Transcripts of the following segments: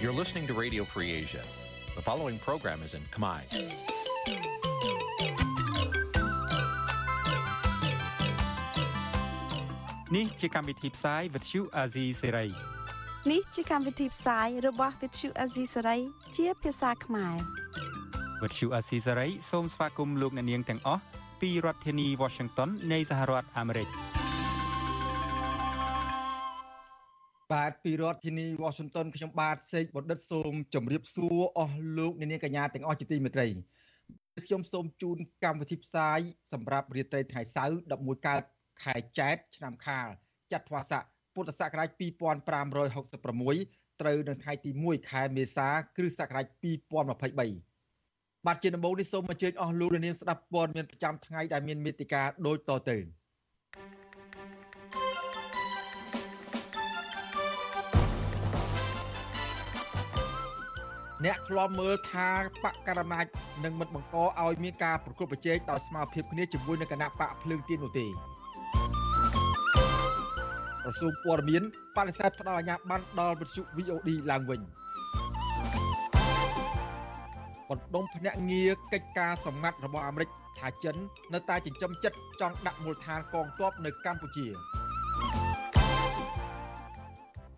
You're listening to Radio Free Asia. The following program is in Khmer. នេះជាកម្មវិធីផ្សាយ Vuthu Azizi Serai នេះជាកម្មវិធីផ្សាយរបស់ Vuthu Azizi Serai ជាភាសាខ្មែរ Vuthu Azizi Serai សូមស្វាគមន៍លោកអ្នកនាងទាំងអស់ពីរដ្ឋធានី Washington នៃសហរដ្ឋអាមេរិក បាទពីរដ្ឋធានី Washington ខ្ញុំបាទសេកបណ្ឌិតសូមជម្រាបសួរអស់លោកអ្នកនាងកញ្ញាទាំងអស់ជាទីមេត្រីខ្ញុំសូមជូនកម្មវិធីផ្សាយសម្រាប់រាត្រីថ្ងៃសៅរ៍11កើតខែចែកឆ្នាំខាលចត្វាស័កពុទ្ធសករាជ2566ត្រូវនៅថ្ងៃទី1ខែមេសាគ្រិស្តសករាជ2023បាទជាដំបូងនេះសូមអញ្ជើញអស់លោកនាងស្ដាប់ព័ត៌មានប្រចាំថ្ងៃដែលមានមេតិការដូចតទៅ អ្នកខ្លាំមើលថាបកករណាចនឹងមិនបង្កឲ្យមានការប្រកួតប្រជែងដោយស្មារតីគ្នាជាមួយនឹងគណៈបកភ្លើងទៀននោះទេក្រសួងព័ត៌មានបដិសេធផ្ដល់អាជ្ញាប័ណ្ណដល់វិទ្យុ VOD ឡើងវិញបណ្ដុំភ្នាក់ងារកិច្ចការសម្ងាត់របស់អាមេរិកថាចិន នៅតែចិញ្ចឹមចិត្តចង់ដាក់មូលដ្ឋានកងទ័ពនៅកម្ពុជា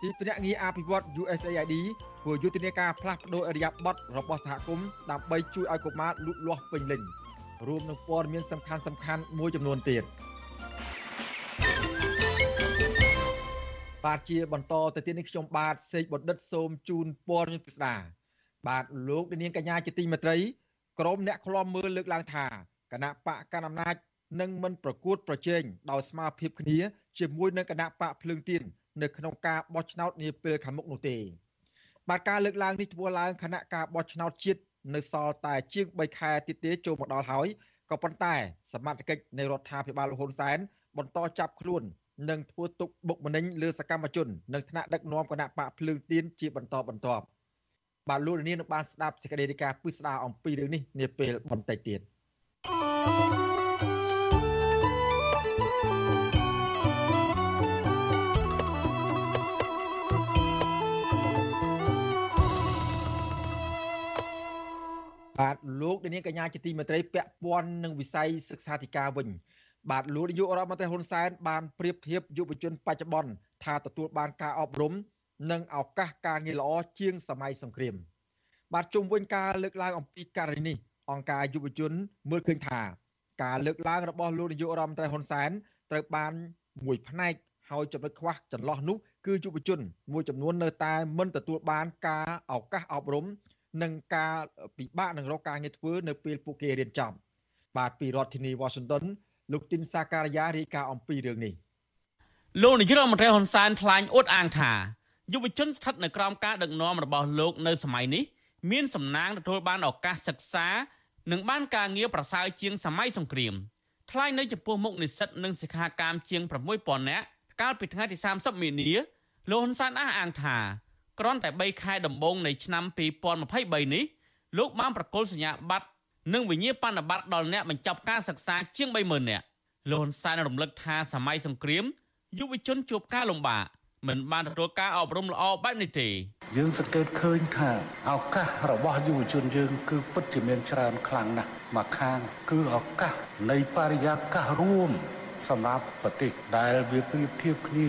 ទីភ្នាក់ងារអភិវឌ្ឍ USAID ធ្វើយុទ្ធនាការផ្លាស់ប្តូរអរិយាប័ត្ររបស់សហគមន៍ដើម្បីជួយឲ្យកុមារលូតលាស់ពេញលេញរួមនឹងព័ត៌មានសំខាន់សំខាន់មួយចំនួនទៀតបាទជាបន្តទៅទៀតនេះខ្ញុំបាទសេកបណ្ឌិតសូមជូនព័ត៌មានពិស្ដាបាទលោកនាងកញ្ញាជាទីមេត្រីក្រុមអ្នកឃ្លាំមើលលើកឡើងថាគណៈបកកណ្ដាលអំណាចនឹងមិនប្រកួតប្រជែងដោយស្មារតីគ្នាជាមួយនឹងគណៈបកភ្លើងទៀន នៅក្នុងការបោះឆ្នោតនាពេលខាងមុខនោះទេបាទការលើកឡើងនេះធ្វើឡើងគណៈការបោះឆ្នោតជាតិនៅសល់តែជាង3ខែទៀតទេចូលមកដល់ហើយក៏ប៉ុន្តែសមត្ថកិច្ចនៃរដ្ឋាភិបាលលហ៊ុនសែនបន្តចាប់ខ្លួននិងធ្វើទុកបុកម្នេញលើសកម្មជននិងថ្នាក់ដឹកនាំគណៈបកភ្លើងទៀនជាបន្តបន្ទាប់បាទលោកនាងនឹងបានស្ដាប់សេចក្តីរាយការណ៍ពិស្ដារអំពីរឿងនេះនាពេលបន្តិចទៀត thank you បាទលោកនាងកញ្ញាជាទីមេត្រីពាក់ព័ន្ធនឹងវិស័យសិក្សាធិការវិញ បាទលោកនាយករដ្ឋមន្ត្រីហ៊ុនសែនបានប្រៀបធៀបយុវជនបច្ចុប្បន្នថាទទួលបានការអប់រំ និងឱកាសការងារល្អជាងសម័យសង្គ្រាម បាទជុំវិញការលើកឡើងអំពីករណីនេះអង្គការយុវជនមើលឃើញថា ការលើកឡើងរបស់លោកនាយករដ្ឋមន្ត្រីហ៊ុនសែនត្រូវបានមួយផ្នែកហើយចំណុចខ្វះចន្លោះនោះគឺយុវជន មួយចំនួននៅតែមិនទទួលបានការឱកាសអប់រំ និងការពិបាកនឹងរកការងារធ្វើនៅពេលពួកគេរៀនចប់បាទពីរដ្ឋធានី Washington លោកទីនសាការីយ៉ារាយការណ៍អំពីរឿងនេះលោកនាយករដ្ឋមន្ត្រីហ៊ុនសែនថ្លែងអួតអាងថាយុវជនស្ថិតនៅក្រោមការដឹកនាំរបស់លោកនៅសម័យនេះមានសំណាងទទួលបានឱកាសសិក្សានិងបានការងារប្រសើរជាងសម័យសង្គ្រាមថ្លែងនៅចំពោះមុខនិស្សិតនិងសិក្ខាកាមជាង6000នាក់កាលពីថ្ងៃទី30មីនាលោកហ៊ុនសែនអះអាងថា គ្រាន់តែ3ខែដំបូងនៃឆ្នាំ2023នេះលោកបានប្រកល់សញ្ញាបត្រនិងវិញ្ញាបនបត្រដល់អ្នកបញ្ចប់ការសិក្សាជាង30000នាក់លោកហ៊ុនសែនរំលឹកថាសម័យសង្គ្រាមយុវជនជួបការលំបាកមិនបានទទួលការអប់រំល្អបែបនេះទេយើងសង្កេតឃើញថាឱកាសរបស់យុវជនយើង គឺពិតជាមានច្រើនខ្លាំងណាស់មកខាង គឺឱកាសនៃបរិយាកាសរួម សម្រាប់ប្រទេសដែលវាប្រៀបធៀបគ្នា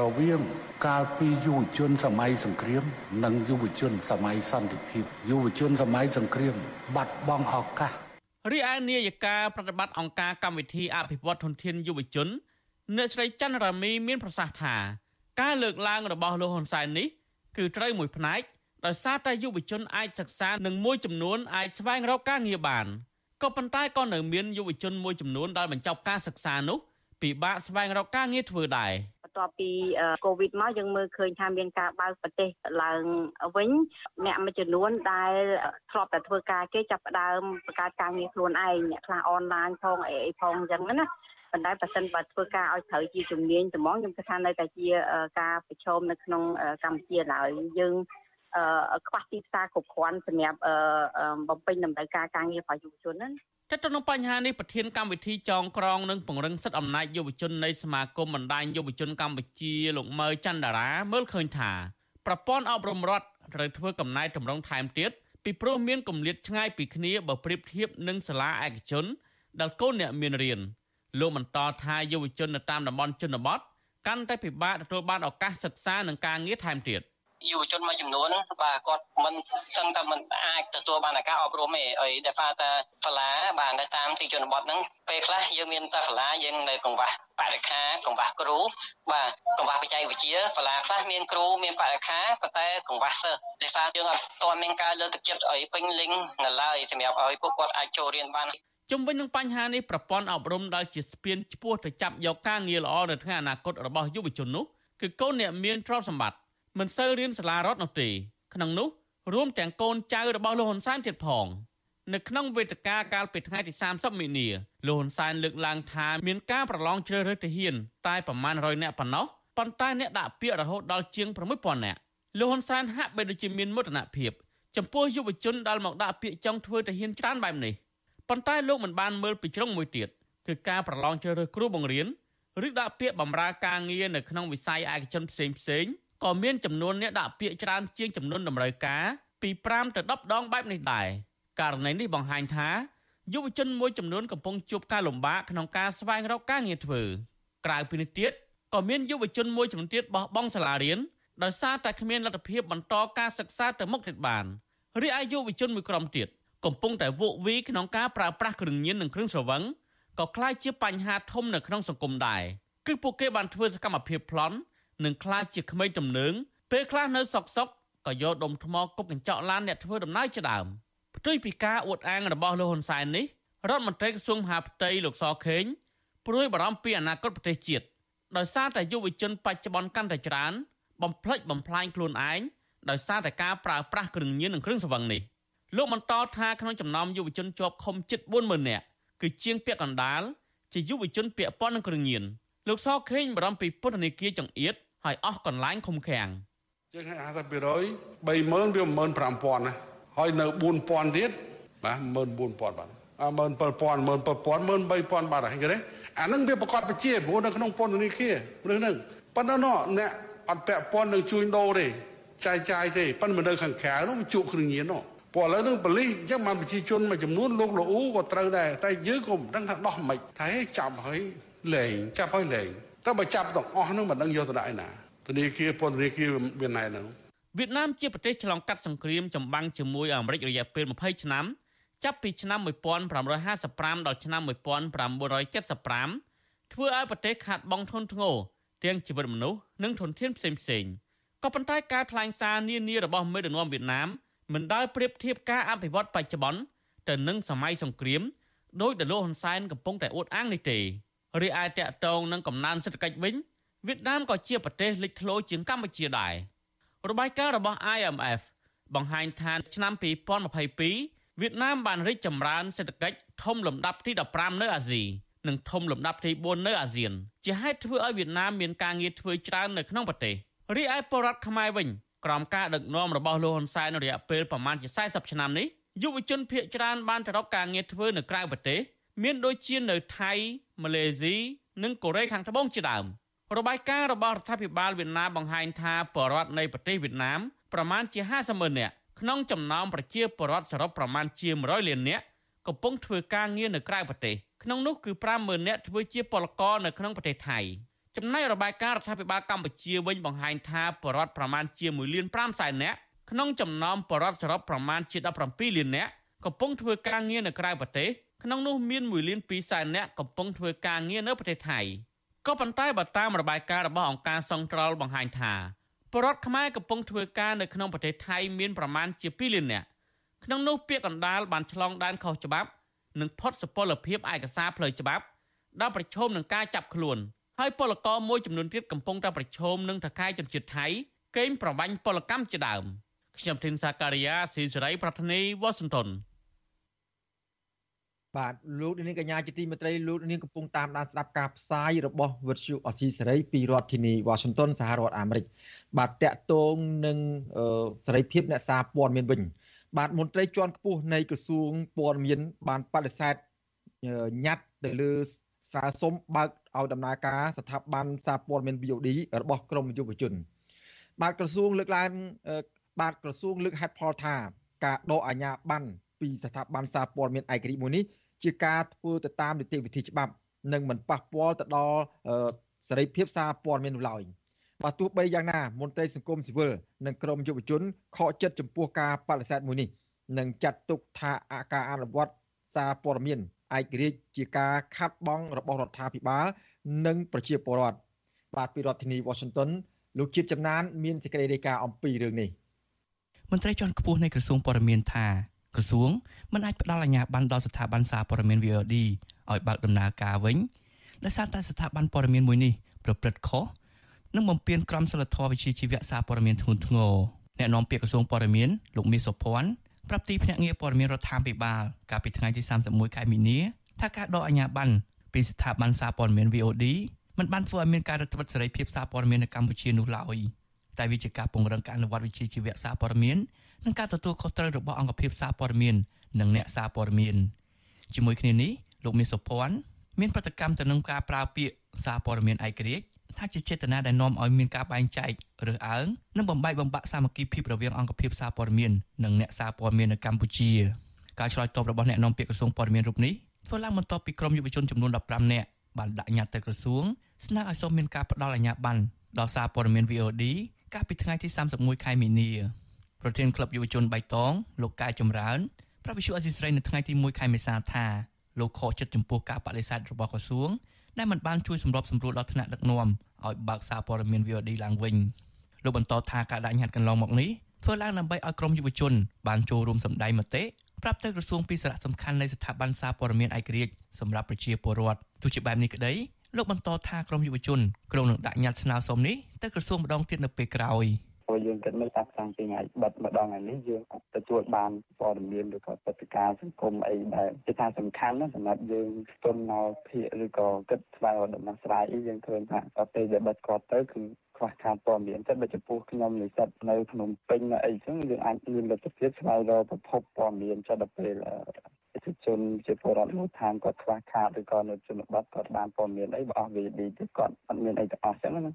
រវាងកាលពីយុវជនសម័យសង្គ្រាម និងយុវជនសម័យសន្តិភាពយុវជនសម័យសង្គ្រាម បាត់បង់ឱកាសរីឯនាយិកាប្រតិបត្តិអង្គការកម្មវិធីអភិវឌ្ឍធនធានយុវជនអ្នកស្រីច័ន្ទរ៉ាមីមានប្រសាសន៍ថាការលើកឡើងរបស់លោកហ៊ុនសែននេះគឺត្រូវមួយផ្នែកដោយសារតែយុវជនអាចសិក្សានិងមួយចំនួនអាចស្វែងរកការងារបានក៏ប៉ុន្តែក៏នៅមានយុវជនមួយចំនួនដែលបញ្ចប់ការសិក្សានោះ ពិបាកស្វែងរកការងារធ្វើដែរបន្ទាប់ពីកូវីដមកយើងមើលឃើញថាមានការបើកប្រទេសឡើងវិញអ្នកមួយចំនួនដែលធ្លាប់តែធ្វើការគេចាប់ផ្ដើមបង្កើតការងារខ្លួនឯងអ្នកខ្លះអនឡាញផងអីអីផងអញ្ចឹងណាប៉ុន្តែបើសិនបើធ្វើការឲ្យត្រូវជាជំនាញត្មងខ្ញុំគិតថានៅតែជាការប្រឈមនៅក្នុងកម្ពុជាឡើយយើងខ្វះទីផ្សារគ្រប់គ្រាន់សម្រាប់បំពេញតម្រូវការការងាររបស់យុវជនហ្នឹង តែទៅនឹងបញ្ហានេះប្រធានកម្មវិធីចងក្រងនិងពង្រឹងសិទ្ធិអំណាចយុវជននៃសមាគមបណ្ដាញយុវជនកម្ពុជាលោកមើច័ន្ទតារាមើលឃើញថាប្រព័ន្ធអប់រំរដ្ឋត្រូវធ្វើកំណែតម្រង់ថែមទៀតពីព្រោះមានគម្លាតឆ្ងាយពីគ្នាបើប្រៀបធៀបនឹងសាលាឯកជនដែលកូនអ្នកមានរៀនលោកបន្តថាយុវជននៅតាមតំបន់ជនបទកាន់តែពិបាកទទួលបានឱកាសសិក្សានិងការងារថែមទៀត។ យុវជនមួយចំនួនបាទគាត់មិនសឹងតែមិនអាចទទួលបានការអប់រំទេអីដែលថាតាសាលាបាទនៅតាមទីជនបទហ្នឹងពេលខ្លះយើងមានតែសាលាយើងនៅកង្វះបរិខាកង្វះគ្រូបាទកង្វះបច្ចេកវិទ្យាសាលាខ្លះមានគ្រូមានបរិខាប៉ុន្តែកង្វះសិស្សដែលថាយើងអត់ទាន់មានការលើកទឹកចិត្តឲ្យពេញលេញនៅឡើយសម្រាប់ឲ្យពួកគាត់អាចចូលរៀនបានជុំវិញនឹងបញ្ហានេះប្រព័ន្ធអប់រំដែលជាស្ពានឆ្ពោះទៅចាប់យកការងារល្អនៅថ្ងៃអនាគតរបស់យុវជននោះគឺកូនអ្នកមានទ្រព្យសម្បត្តិ មិនសូវរៀនសាលារដ្ឋនោះទេក្នុងនោះរួមទាំងកូនចៅរបស់លោកហ៊ុនសែនទៀតផងនៅក្នុងវេទិកាកាលពីថ្ងៃទី30មីនាលោកហ៊ុនសែនលើកឡើងថាមានការប្រឡងជ្រើសរើសទាហានតែប្រមាណ100នាក់ប៉ុណ្ណោះប៉ុន្តែអ្នកដាក់ពាក្យរហូតដល់ជាង6000នាក់លោកហ៊ុនសែនហាក់បីដូចជាមានមោទនភាពចំពោះយុវជនដែលមកដាក់ពាក្យចង់ធ្វើទាហានច្រើនបែបនេះប៉ុន្តែលោកមិនបានមើលពីជ្រុងមួយទៀតគឺការប្រឡងជ្រើសរើសគ្រូបង្រៀនឬដាក់ពាក្យបម្រើការងារនៅក្នុងវិស័យឯកជនផ្សេងផ្សេង ក៏មានចំនួនអ្នកដាក់ពាក្យច្រើនជាងចំនួនតម្រូវការពី5ទៅ10ដងបែបនេះដែរករណីនេះបង្ហាញថាយុវជនមួយចំនួនកំពុងជួបការលំបាកក្នុងការស្វែងរកការងារធ្វើក្រៅពីនេះទៀតក៏មានយុវជនមួយចំនួនទៀតបោះបង់សាលារៀនដោយសារតែគ្មានលទ្ធភាពបន្តការសិក្សាទៅមុខទៀតបានរីឯយុវជនមួយក្រុមទៀតកំពុងតែវក់វីក្នុងការប្រើប្រាស់គ្រឿងញៀននិងគ្រឿងស្រវឹងក៏ក្លាយជាបញ្ហាធំនៅក្នុងសង្គមដែរគឺពួកគេបានធ្វើសកម្មភាពប្លន់ និងខ្លាចជាក្មេងទំនើងពេលខ្លះនៅសុកសុកក៏យកដុំថ្មគប់កញ្ចក់ឡានអ្នកធ្វើដំណើរជាដើមផ្ទុយពីការអួតអាងរបស់លោកហ៊ុនសែននេះរដ្ឋមន្ត្រីក្រសួងមហាផ្ទៃលោកសខេងព្រួយបារម្ភពីអនាគតប្រទេសជាតិដោយសារតែយុវជនបច្ចុប្បន្នកាន់តែច្រើនបំផ្លិចបំផ្លាញខ្លួនឯងដោយសារតែការប្រើប្រាស់គ្រឿងញៀននិងគ្រឿងស្រវឹងនេះលោកបន្តថាក្នុងចំណោមយុវជនជាប់ឃុំជិត40000នាក់គឺជាងពាក់កណ្ដាលជាយុវជនពាក់ព័ន្ធនឹងគ្រឿងញៀនលោកសខេងបារម្ភពីពន្ធនាគារចង្អៀត ហើយអស់កន្លែងឃុំឃាំងជាង50%ពី100 30000វា15000ណាហើយនៅ4000ទៀតបាទ14000បាទអើ17000 17000 13000បាទហ្នឹងគេទេអាហ្នឹងវាប្រកបវិជាព្រោះនៅក្នុងពន្ធនាគារឬហ្នឹងប៉ុន្តែណោះអ្នកអត់ពាក់ព័ន្ធនឹងជួញដូរទេចាយចាយទេប៉ុន្តែនៅខាងក្រៅនោះវាជក់គ្រឿងញៀននោះព្រោះឥឡូវនឹងបលិសអញ្ចឹងបានប្រជាជនមួយចំនួនលោកលូក៏ត្រូវដែរតែយើងក៏មិនដឹងថាដោះមិនថាហេចាប់ហើយលែងចាប់ហើយលែង តែបើចាប់ទាំងអស់ហ្នឹងមិនដឹងយកទៅដាក់ឯណាធនាគារពន្ធនាគារមានណែហ្នឹងវៀតណាមជាប្រទេសឆ្លងកាត់សង្គ្រាមចម្បាំងជាមួយអាមេរិករយៈពេល20ឆ្នាំចាប់ពីឆ្នាំ1555ដល់ឆ្នាំ1975ធ្វើឲ្យប្រទេសខាត់បងធនធ្ងរទាំងជីវិតមនុស្សនិងធនធានផ្សេងផ្សេងក៏ប៉ុន្តែការថ្លែងសារនានារបស់មេដឹកនាំវៀតណាមមិនដែលប្រៀបធៀបការអភិវឌ្ឍបច្ចុប្បន្នទៅនឹងសម័យសង្គ្រាមដោយដែលលោកហ៊ុនសែនកំពុងតែអួតអាងនេះទេ រីឯតកតងនឹងកំណើនសេដ្ឋកិច្ចវិញវៀតណាមក៏ជាប្រទេសលេចធ្លោជាងកម្ពុជាដែររបាយការណ៍របស់ IMF បង្ហាញថាឆ្នាំ2022វៀតណាមបានរីកចម្រើនសេដ្ឋកិច្ចធំលំដាប់ទី15នៅអាស៊ីនិងធំលំដាប់ទី4នៅអាស៊ាន ជាហេតុធ្វើឲ្យវៀតណាមមានការងារធ្វើច្រើននៅក្នុងប្រទេសរីឯពលរដ្ឋខ្មែរវិញក្រោមការដឹកនាំរបស់លោកហ៊ុនសែនរយៈពេលប្រមាណជា40ឆ្នាំនេះយុវជនភៀសច្រើនបានទៅរកការងារធ្វើនៅក្រៅប្រទេស មានដូចជានៅថៃម៉ាឡេស៊ីនិងកូរ៉េខាងត្បូងជាដើមរបាយការណ៍របស់រដ្ឋាភិបាលវៀតណាមបង្ហាញថាប្រជារដ្ឋនៃប្រទេសវៀតណាមប្រមាណជា50ម៉ឺននាក់ក្នុងចំណោមប្រជាពលរដ្ឋសរុបប្រមាណជា100លាននាក់កំពុងធ្វើការងារនៅក្រៅប្រទេសក្នុងនោះគឺ50000នាក់ធ្វើជាពលករនៅក្នុងប្រទេសថៃចំណែករបាយការណ៍រដ្ឋាភិបាលកម្ពុជាវិញបង្ហាញថាប្រជារដ្ឋប្រមាណជា1លាន5សែននាក់ក្នុងចំណោមប្រជារដ្ឋសរុបប្រមាណជា17លាននាក់កំពុងធ្វើការងារនៅក្រៅប្រទេស ក្នុងនោះមាន1លាន2សែននាក់កំពុងធ្វើការងារនៅប្រទេសថៃក៏ប៉ុន្តែបើតាមរបាយការណ៍របស់អង្គការសង្ត្រលបង្ហាញថាពលរដ្ឋខ្មែរកំពុងធ្វើការនៅក្នុងប្រទេសថៃមានប្រមាណជា2លាននាក់ក្នុងនោះពាក្យកណ្ដាលបានឆ្លងដែនខុសច្បាប់និងផុតសុពលភាពឯកសារផ្លូវច្បាប់ដែលប្រឈមនឹងការចាប់ខ្លួនហើយពលករមួយចំនួនទៀតកំពុងតែប្រឈមនឹងថកែចំជាតិថៃកេងប្រវាញ់ពលកម្មជាដើមខ្ញុំធីនសាការីយ៉ាស៊ីសេរីប្រធានីវ៉ាស៊ីនតោន បាទលោកនាងកញ្ញាជាទីមេត្រីលោកនាងកំពុងតាមដានស្ដាប់ការផ្សាយរបស់វិទ្យុអស៊ីសេរីពីរដ្ឋធានី Washington សហរដ្ឋអាមេរិកបាទតកតងនឹងសេរីភាពអ្នកសារព័ត៌មានវិញ បាទមន្ត្រីជាន់ខ្ពស់នៃក្រសួងព័ត៌មាន បានបដិសេធញត្តិទៅលើសារសុំបើកឲ្យដំណើរការស្ថាប័នសារព័ត៌មាន VOD របស់ក្រមយុវជន បាទក្រសួងលើកឡើងបាទក្រសួងលើកហេតុផលថា ការដកអាជ្ញាប័ណ្ណពីស្ថាប័នសារព័ត៌មានឯករាជ្យមួយនេះ ជាការធ្វើទៅតាមនីតិវិធីច្បាប់និងមិនប៉ះពាល់ទៅដល់សេរីភាពសារព័ត៌មាននោះឡើយបើទោះបីយ៉ាងណាមន្ត្រីសង្គមស៊ីវិលនិងក្រមយុវជនខកចិត្តចំពោះការបដិសេធមួយនេះនិងចាត់ទុកថាអាការអនុវត្តសារព័ត៌មានឯករាជ្យជាការខាត់បងរបស់រដ្ឋាភិបាលនិងប្រជាពលរដ្ឋបាទពីរដ្ឋធានី Washington លោកជាតិចំណាន មានសេចក្តីរាយការណ៍អំពីរឿងនេះមន្ត្រីជាន់ខ្ពស់នៃក្រសួងព័ត៌មានថា ក្រសួងមិនអាចផ្ដល់អាជ្ញាប័ណ្ណដល់ស្ថាប័នសារព័ត៌មាន VOD ឲ្យបើកដំណើរការវិញដោយសារតែស្ថាប័នព័ត៌មានមួយនេះប្រព្រឹត្តខុសនិងបំពានក្រមសីលធម៌វិជ្ជាជីវៈសារព័ត៌មានធ្ងន់ធ្ងរអ្នកនាំពាក្យក្រសួងព័ត៌មានលោកមាសសុភ័ណ្ឌប្រាប់ទីភ្នាក់ងារព័ត៌មានរដ្ឋាភិបាលកាលពីថ្ងៃទី31ខែមីនាថាការដកអាជ្ញាប័ណ្ណពីស្ថាប័នសារព័ត៌មាន VOD មិនបានធ្វើឲ្យមានការរឹតបន្តឹងសេរីភាពសារព័ត៌មាននៅកម្ពុជានោះឡើយតែវាជាការពង្រឹងការអនុវត្តវិជ្ជាជីវៈសារព័ត៌មាន និងការទទួលខុសត្រូវរបស់អង្គភាពសារព័ត៌មាននិងអ្នកសារព័ត៌មានជាមួយគ្នានេះលោកមាសសុភ័ណ្ឌមានប្រតិកម្មទៅនឹងការប្រើពាក្យសារព័ត៌មានឯករាជ្យថាជាចេតនាដែលនាំឲ្យមានការបែងចែករើសអើងនិងបំបែកបំបាក់សាមគ្គីភាពរវាងអង្គភាពសារព័ត៌មាននិងអ្នកសារព័ត៌មាននៅកម្ពុជាការឆ្លើយតបរបស់អ្នកនាំពាក្យក្រសួងព័ត៌មានរូបនេះធ្វើឡើងបន្ទាប់ពីក្រុមយុវជនចំនួន15នាក់បានដាក់ញត្តិទៅក្រសួងស្នើឲ្យសូមមានការផ្តល់អាជ្ញាប័ណ្ណដល់សារព័ត៌មាន VOD កាលពីថ្ងៃទី31ខែមីនា ប្រធានក្លឹបយុវជនបៃតងលោកកែចម្រើនប្រាប់វិសុអេស៊ីស្រីនៅថ្ងៃទី1ខែមេសាថាលោកខកចិត្តចំពោះការបដិសេធរបស់ក្រសួងដែលមិនបានជួយសម្របសម្រួលដល់ថ្នាក់ដឹកនាំឲ្យបើកសារព័ត៌មាន VOD ឡើងវិញលោកបន្តថាការដាក់ញត្តិកន្លងមកនេះធ្វើឡើងដើម្បីឲ្យក្រមយុវជន បានចូលរួមសម្ដែងមតិប្រាប់ទៅក្រសួងពីសារៈសំខាន់នៃស្ថាប័នសារព័ត៌មានឯករាជ្យសម្រាប់ប្រជាពលរដ្ឋទោះជាបែបនេះក្តីលោកបន្តថាក្រមយុវជនក្រុងនឹងដាក់ញត្តិស្នើសុំនេះទៅក្រសួងម្ដងទៀតនៅពេលក្រោយ ព្រោះយើងគិតមើលតាំងពីថ្ងៃបិទម្ដងថ្ងៃនេះយើងទទួលបានព័ត៌មានឬក៏ព្រឹត្តិការណ៍សង្គមអីដែលជាថាសំខាន់ណាសម្រាប់យើងស្ទន់មកភាកឬក៏គិតស្វែងរកដំណោះស្រាយអីយើងឃើញថាដល់ពេលដែលបិទគាត់ទៅគឺខ្វះខាតព័ត៌មានចិត្តបើចំពោះខ្ញុំនិស្សិតនៅភ្នំពេញនៅអីចឹងយើងអាចមានលទ្ធភាពស្វែងរកប្រភពព័ត៌មានចិត្តដល់ពេលប្រជាជនជាពលរដ្ឋមូលដ្ឋានគាត់ខ្វះខាតឬក៏នៅជនបទគាត់បានព័ត៌មានអីបើអស់វីឌីទៅគាត់អត់មានអីទាំងអស់ចឹងណា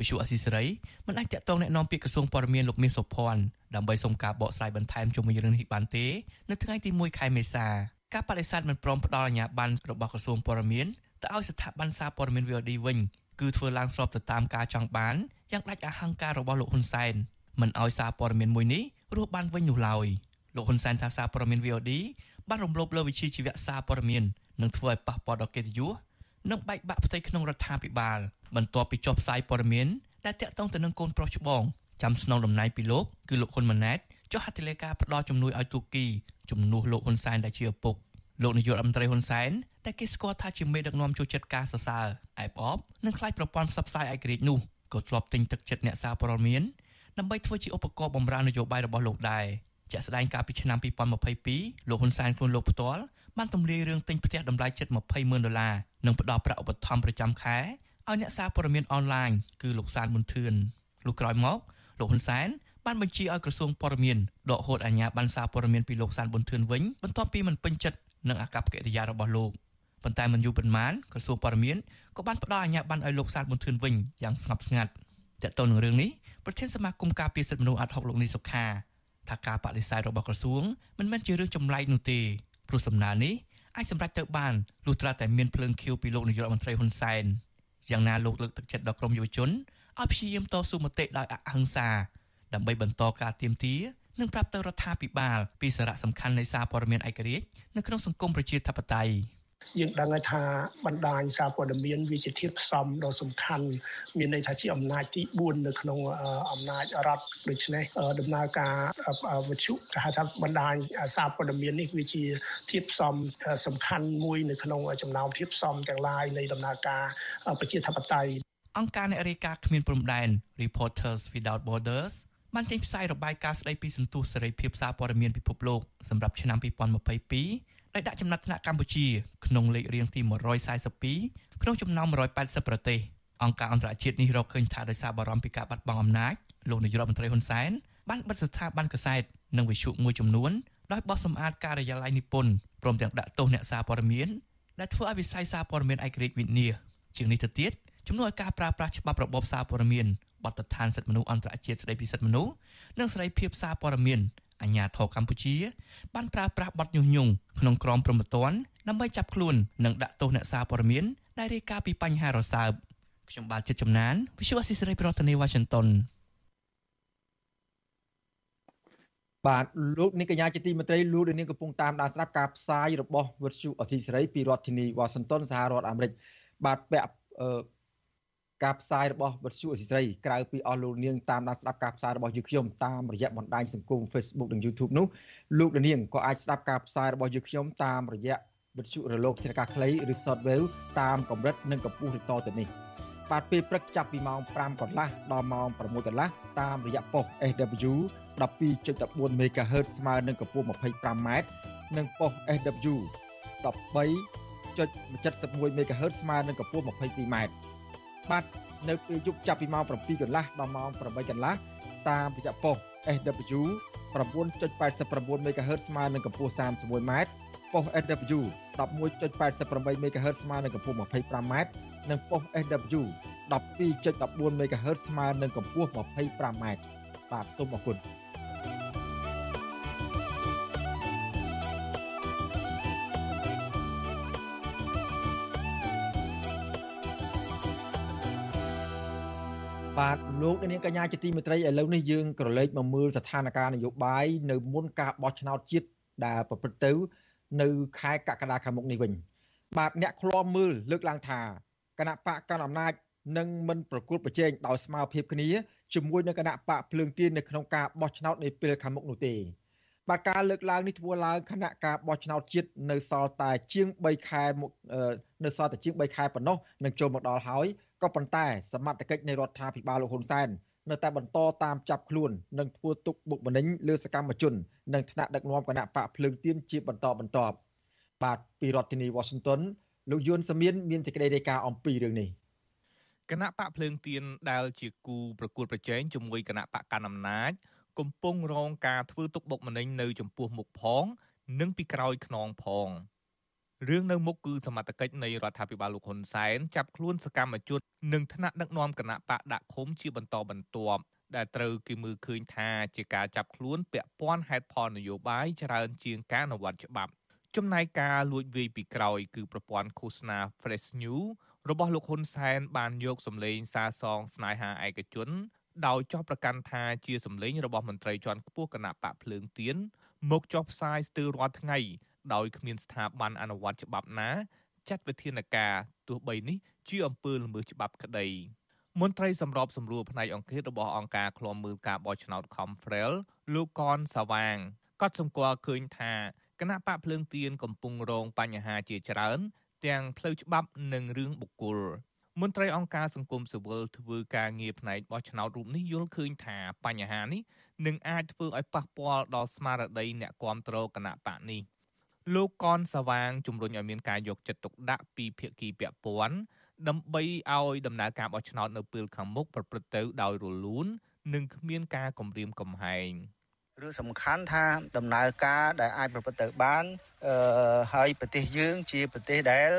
វិសុអសីសេរីមិនអាចតាក់ទងแนะនាំពាក្យក្រសួងព័ត៌មានលោកមាសសុភ័ណ្ឌដើម្បីសុំការបកស្រាយបន្ថែមជុំវិញរឿងនេះបានទេនៅថ្ងៃទី1ខែមេសាការបដិសេធមិនព្រមផ្ដល់អាជ្ញាប័ណ្ណរបស់ក្រសួងព័ត៌មានទៅឲ្យស្ថាប័នសារព័ត៌មាន VOD វិញគឺធ្វើឡើងស្របទៅតាមការចង់បានយ៉ាងដាច់អហង្ការរបស់លោកហ៊ុនសែនមិនឲ្យសារព័ត៌មានមួយនេះរស់បានវិញនោះឡើយលោកហ៊ុនសែនថាសារព័ត៌មាន VOD បានរំលោភលើវិជាជីវៈសារព័ត៌មាននិងធ្វើឲ្យប៉ះពាល់ដល់កិត្តិយសនិងបែកបាក់ផ្ទៃក្នុងរដ្ឋាភិបាល បន្ទាប់ពីចុះផ្សាយព័ត៌មានដែលតាក់ទងទៅនឹងកូនប្រុសច្បងចាំស្នងតំណែងពីលោកគឺលោកហ៊ុនម៉ាណែតចុះហត្ថលេខាផ្ដល់ជំនួយឲ្យទូគីជំនួសលោកហ៊ុនសែនដែលជាឪពុកលោកនាយករដ្ឋមន្ត្រីហ៊ុនសែនដែលគេស្គាល់ថាជាមេដឹកនាំចូលចិត្តការសរសើរអែបអបនិងខ្លាចប្រព័ន្ធផ្សព្វផ្សាយឯករាជ្យនោះក៏ធ្លាប់ទិញទឹកចិត្តអ្នកសារព័ត៌មានដើម្បីធ្វើជាឧបករណ៍បម្រើនយោបាយរបស់លោកដែរជាក់ស្ដែងកាលពីឆ្នាំ2022លោកហ៊ុនសែនខ្លួនលោកផ្ទាល់បានទម្លាយរឿងទិញផ្ទះតម្លៃជិត20ម៉ឺនដុល្លារនិងផ្ដល់ប្រាក់ឧបត្ថម្ភប្រចាំខែ ឲ្យអ្នកសារព័ត៌មានអនឡាញគឺលោកសានមុនធឿនលោកក្រោយមកលោកហ៊ុនសែនបានបញ្ជាឲ្យក្រសួងព័ត៌មានដកហូតអាជ្ញាប័ណ្ណសារព័ត៌មានពីលោកសានប៊ុនធឿនវិញបន្ទាប់ពីមិនពេញចិត្តនឹងអាកប្បកិរិយារបស់លោកប៉ុន្តែមិនយូរប៉ុន្មានក្រសួងព័ត៌មានក៏បានផ្ដល់អាជ្ញាប័ណ្ណឲ្យលោកសានប៊ុនធឿនវិញយ៉ាងស្ងប់ស្ងាត់តើតើនឹងរឿងនេះប្រធានសមាគមការពារសិទ្ធិមនុស្សអាត់ហុកលោកនីសុខាថាការបដិសេធរបស់ក្រសួងមិនមែនជារឿងចម្លែកនោះទេព្រោះសំណើនេះអាចសម្រេចទៅបានលុះត្រាតែមានភ្លើងខៀវពីលោកនាយករដ្ឋមន្ត្រីហ៊ុនសែន យ៉ាងណាលោកលើកទឹកចិត្តដល់ក្រមយុវជនឲ្យព្យាយាមតស៊ូមតិដោយអហិង្សាដើម្បីបន្តការទៀមទានិងប្រាប់ទៅរដ្ឋាភិបាលពីសារៈសំខាន់នៃសារព័ត៌មានឯករាជ្យនៅក្នុងសង្គមប្រជាធិបតេយ្យ យើងដឹងថាបណ្ដាញសារព័ត៌មានវាជាធាតុផ្សំដ៏សំខាន់មានន័យថាជាអំណាចទី4នៅក្នុងអំណាចរដ្ឋដូច្នេះដំណើរការវិទ្យុគេហៅថាបណ្ដាញសារព័ត៌មាននេះវាជាធាតុផ្សំសំខាន់មួយនៅក្នុងចំណោមធាតុផ្សំទាំងឡាយនៃដំណើរការប្រជាធិបតេយ្យអង្គការអ្នករាយការណ៍គ្មានព្រំដែន Reporters Without Borders បានចេញផ្សាយរបាយការណ៍ស្ដីពីសន្ទុះសេរីភាពសារព័ត៌មានពិភពលោកសម្រាប់ឆ្នាំ2022 ដែលដាក់ចំណាត់ថ្នាក់កម្ពុជាក្នុងលេខរៀងទី142ក្នុងចំណោម180ប្រទេសអង្គការអន្តរជាតិនេះរកឃើញថាដោយសារបារម្ភពីការបាត់បង់អំណាចលោកនាយករដ្ឋមន្ត្រីហ៊ុនសែនបានបិទស្ថាប័នកសែតនិងវិទ្យុមួយចំនួនដោយបោះសម្អាតការិយាល័យនិពន្ធព្រមទាំងដាក់ទោសអ្នកសារព័ត៌មានដែលធ្វើឲ្យវិស័យសារព័ត៌មានឯករាជ្យវិនាសជាងនេះទៅទៀតជំនួសឲ្យការប្រើប្រាស់ច្បាប់របបសារព័ត៌មាន បទដ្ឋានសិទ្ធិមនុស្សអន្តរជាតិស្តីពីសិទ្ធិមនុស្សនិងសេរីភាពសារព័ត៌មានអាញាធរកម្ពុជាបានប្រើប្រាស់បទញុះញង់ក្នុងក្រមព្រហ្មទណ្ឌដើម្បីចាប់ខ្លួននិងដាក់ទោសអ្នកសារព័ត៌មានដែលរាយការណ៍ពីបញ្ហារសើបខ្ញុំបាទចិត្តចំណាន Visual Assisray ប្រធានាទី Washington បាទលោកនាងកញ្ញាជាទីមេត្រីលោកនាងកំពុងតាមដានស្ដាប់ការផ្សាយរបស់វិទ្យុអសីសេរីពីរដ្ឋធានីវ៉ាស៊ីនតោនសហរដ្ឋអាមេរិកបាទពាក់ ការផ្សាយរបស់វិទ្យុអសីសេរីក្រៅពីអស់លោកនាងតាមដានស្ដាប់ការផ្សាយរបស់យើងខ្ញុំតាមរយៈបណ្ដាញសង្គម Facebook និង YouTube នោះលោកនាងក៏អាចស្ដាប់ការផ្សាយរបស់យើងខ្ញុំតាមរយៈវិទ្យុរលកធាតុអាកាសខ្លីឬ Shortwave តាមកម្រិតនិងកម្ពស់ឬតទៅនេះបាទពេលព្រឹកចាប់ពីម៉ោង5កន្លះដល់ម៉ោង6កន្លះតាមរយៈប៉ុស SW 12.14 MHz ស្មើនឹងកម្ពស់ 25m និងប៉ុស SW 13.71 MHz ស្មើនឹងកម្ពស់ 22m បាទនៅពេលយប់ចាប់ពីម៉ោង7កន្លះដល់ម៉ោង8កន្លះតាមរយៈប៉ុស SW 9.89 MHz ស្មើនឹងកម្ពស់ 31m ប៉ុស SW 11.88 MHz ស្មើនឹងកម្ពស់ 25m និងប៉ុស SW 12.14 MHz ស្មើនឹងកម្ពស់ 25m បាទសូមអរគុណ បាទលោកនាងកញ្ញាជាទីមេត្រីឥឡូវនេះយើងក្រឡេកមកមើលស្ថានភាពនយោបាយនៅមុនការបោះឆ្នោតជាតិដែលប្រព្រឹត្តទៅ នៅខែកក្កដាខាងមុខនេះវិញបាទអ្នកឃ្លាំមើលលើកឡើងថាគណៈបកកណ្ដាលអំណាចនឹងមិនប្រគល់ប្រជែងដោយស្មារតីគ្នាជាមួយនឹងគណៈបកភ្លើងទៀននៅក្នុងការបោះឆ្នោតនាពេលខាងមុខនោះទេបាទការលើកឡើងនេះធ្វើឡើងគណៈការបោះឆ្នោតជាតិនៅសល់តែជាង3ខែនៅសល់តែជាង3ខែប៉ុណ្ណោះនឹងចូលមកដល់ហើយ ក៏ប៉ុន្តែសមត្ថកិច្ចនៃរដ្ឋាភិបាលលោកហ៊ុនសែននៅតែបន្តតាមចាប់ខ្លួននិងធ្វើទុកបុកម្នេញលើសកម្មជននិងថ្នាក់ដឹកនាំគណៈបកភ្លើងទៀនជាបន្តបន្ទាប់បាទពីរដ្ឋធានី Washington លោកយុនសមៀនមានសេចក្តីរាយការណ៍អំពីរឿងនេះគណៈបកភ្លើងទៀនដែលជាគូប្រកួតប្រជែងជាមួយគណៈបកកណ្ដាលអំណាចកំពុងរងការធ្វើទុកបុកម្នេញនៅចំពោះមុខផង និងពីក្រោយខ្នងផង រឿងនៅមុខគឺសមត្ថកិច្ចនៃរដ្ឋាភិបាលលោកហ៊ុនសែនចាប់ខ្លួនសកម្មជននិងថ្នាក់ដឹកនាំគណៈបកដាក់ឃុំជាបន្តបន្ទាប់ដែលត្រូវគេមើលឃើញថាជាការចាប់ខ្លួនពាក់ព័ន្ធហេតុផលនយោបាយច្រើនជាងការអនុវត្តច្បាប់ចំណែកការលួចវាយពីក្រោយគឺប្រព័ន្ធឃោសនា Fresh News របស់លោកហ៊ុនសែនបានយកសម្លេងសារសងស្នេហាឯកជន ដោយចោទប្រកាន់ថាជាសម្លេងរបស់មន្ត្រីជាន់ខ្ពស់គណៈបកភ្លើងទៀនមកចុះផ្សាយស្ទើររាល់ថ្ងៃ ដោយគ្មានស្ថាប័នអនុវត្តច្បាប់ណាចាត់វិធានការទោះបីនេះជាអំពើល្មើសច្បាប់ក្តីមន្ត្រីសម្របសម្រួលផ្នែកអង្គការរបស់អង្គការឃ្លាំមើលការបោះឆ្នោត Confrel លោកកនសាវាងក៏សម្គាល់ឃើញថាគណៈបកភ្លើងទៀនកំពុងរងបញ្ហាជាច្រើន ទាំងផ្លូវច្បាប់និងរឿងបុគ្គលមន្ត្រីអង្គការសង្គមស៊ីវិលធ្វើការងារផ្នែកបោះឆ្នោតរូបនេះយល់ឃើញថាបញ្ហានេះនឹងអាចធ្វើឲ្យប៉ះពាល់ដល់ស្មារតីអ្នកគ្រប់គ្រងគណៈបកនេះ លោកកនសាវាងជំរុញឲ្យមានការយកចិត្តទុកដាក់ពីភាគីពាក់ព័ន្ធដើម្បីឲ្យដំណើរការបោះឆ្នោតនៅពេលខាងមុខប្រព្រឹត្តទៅដោយរលូន និងគ្មានការគំរាមកំហែង។ រឿងសំខាន់ថាដំណើរការដែលអាចប្រព្រឹត្តទៅបានអឺហើយប្រទេសយើងជាប្រទេសដែល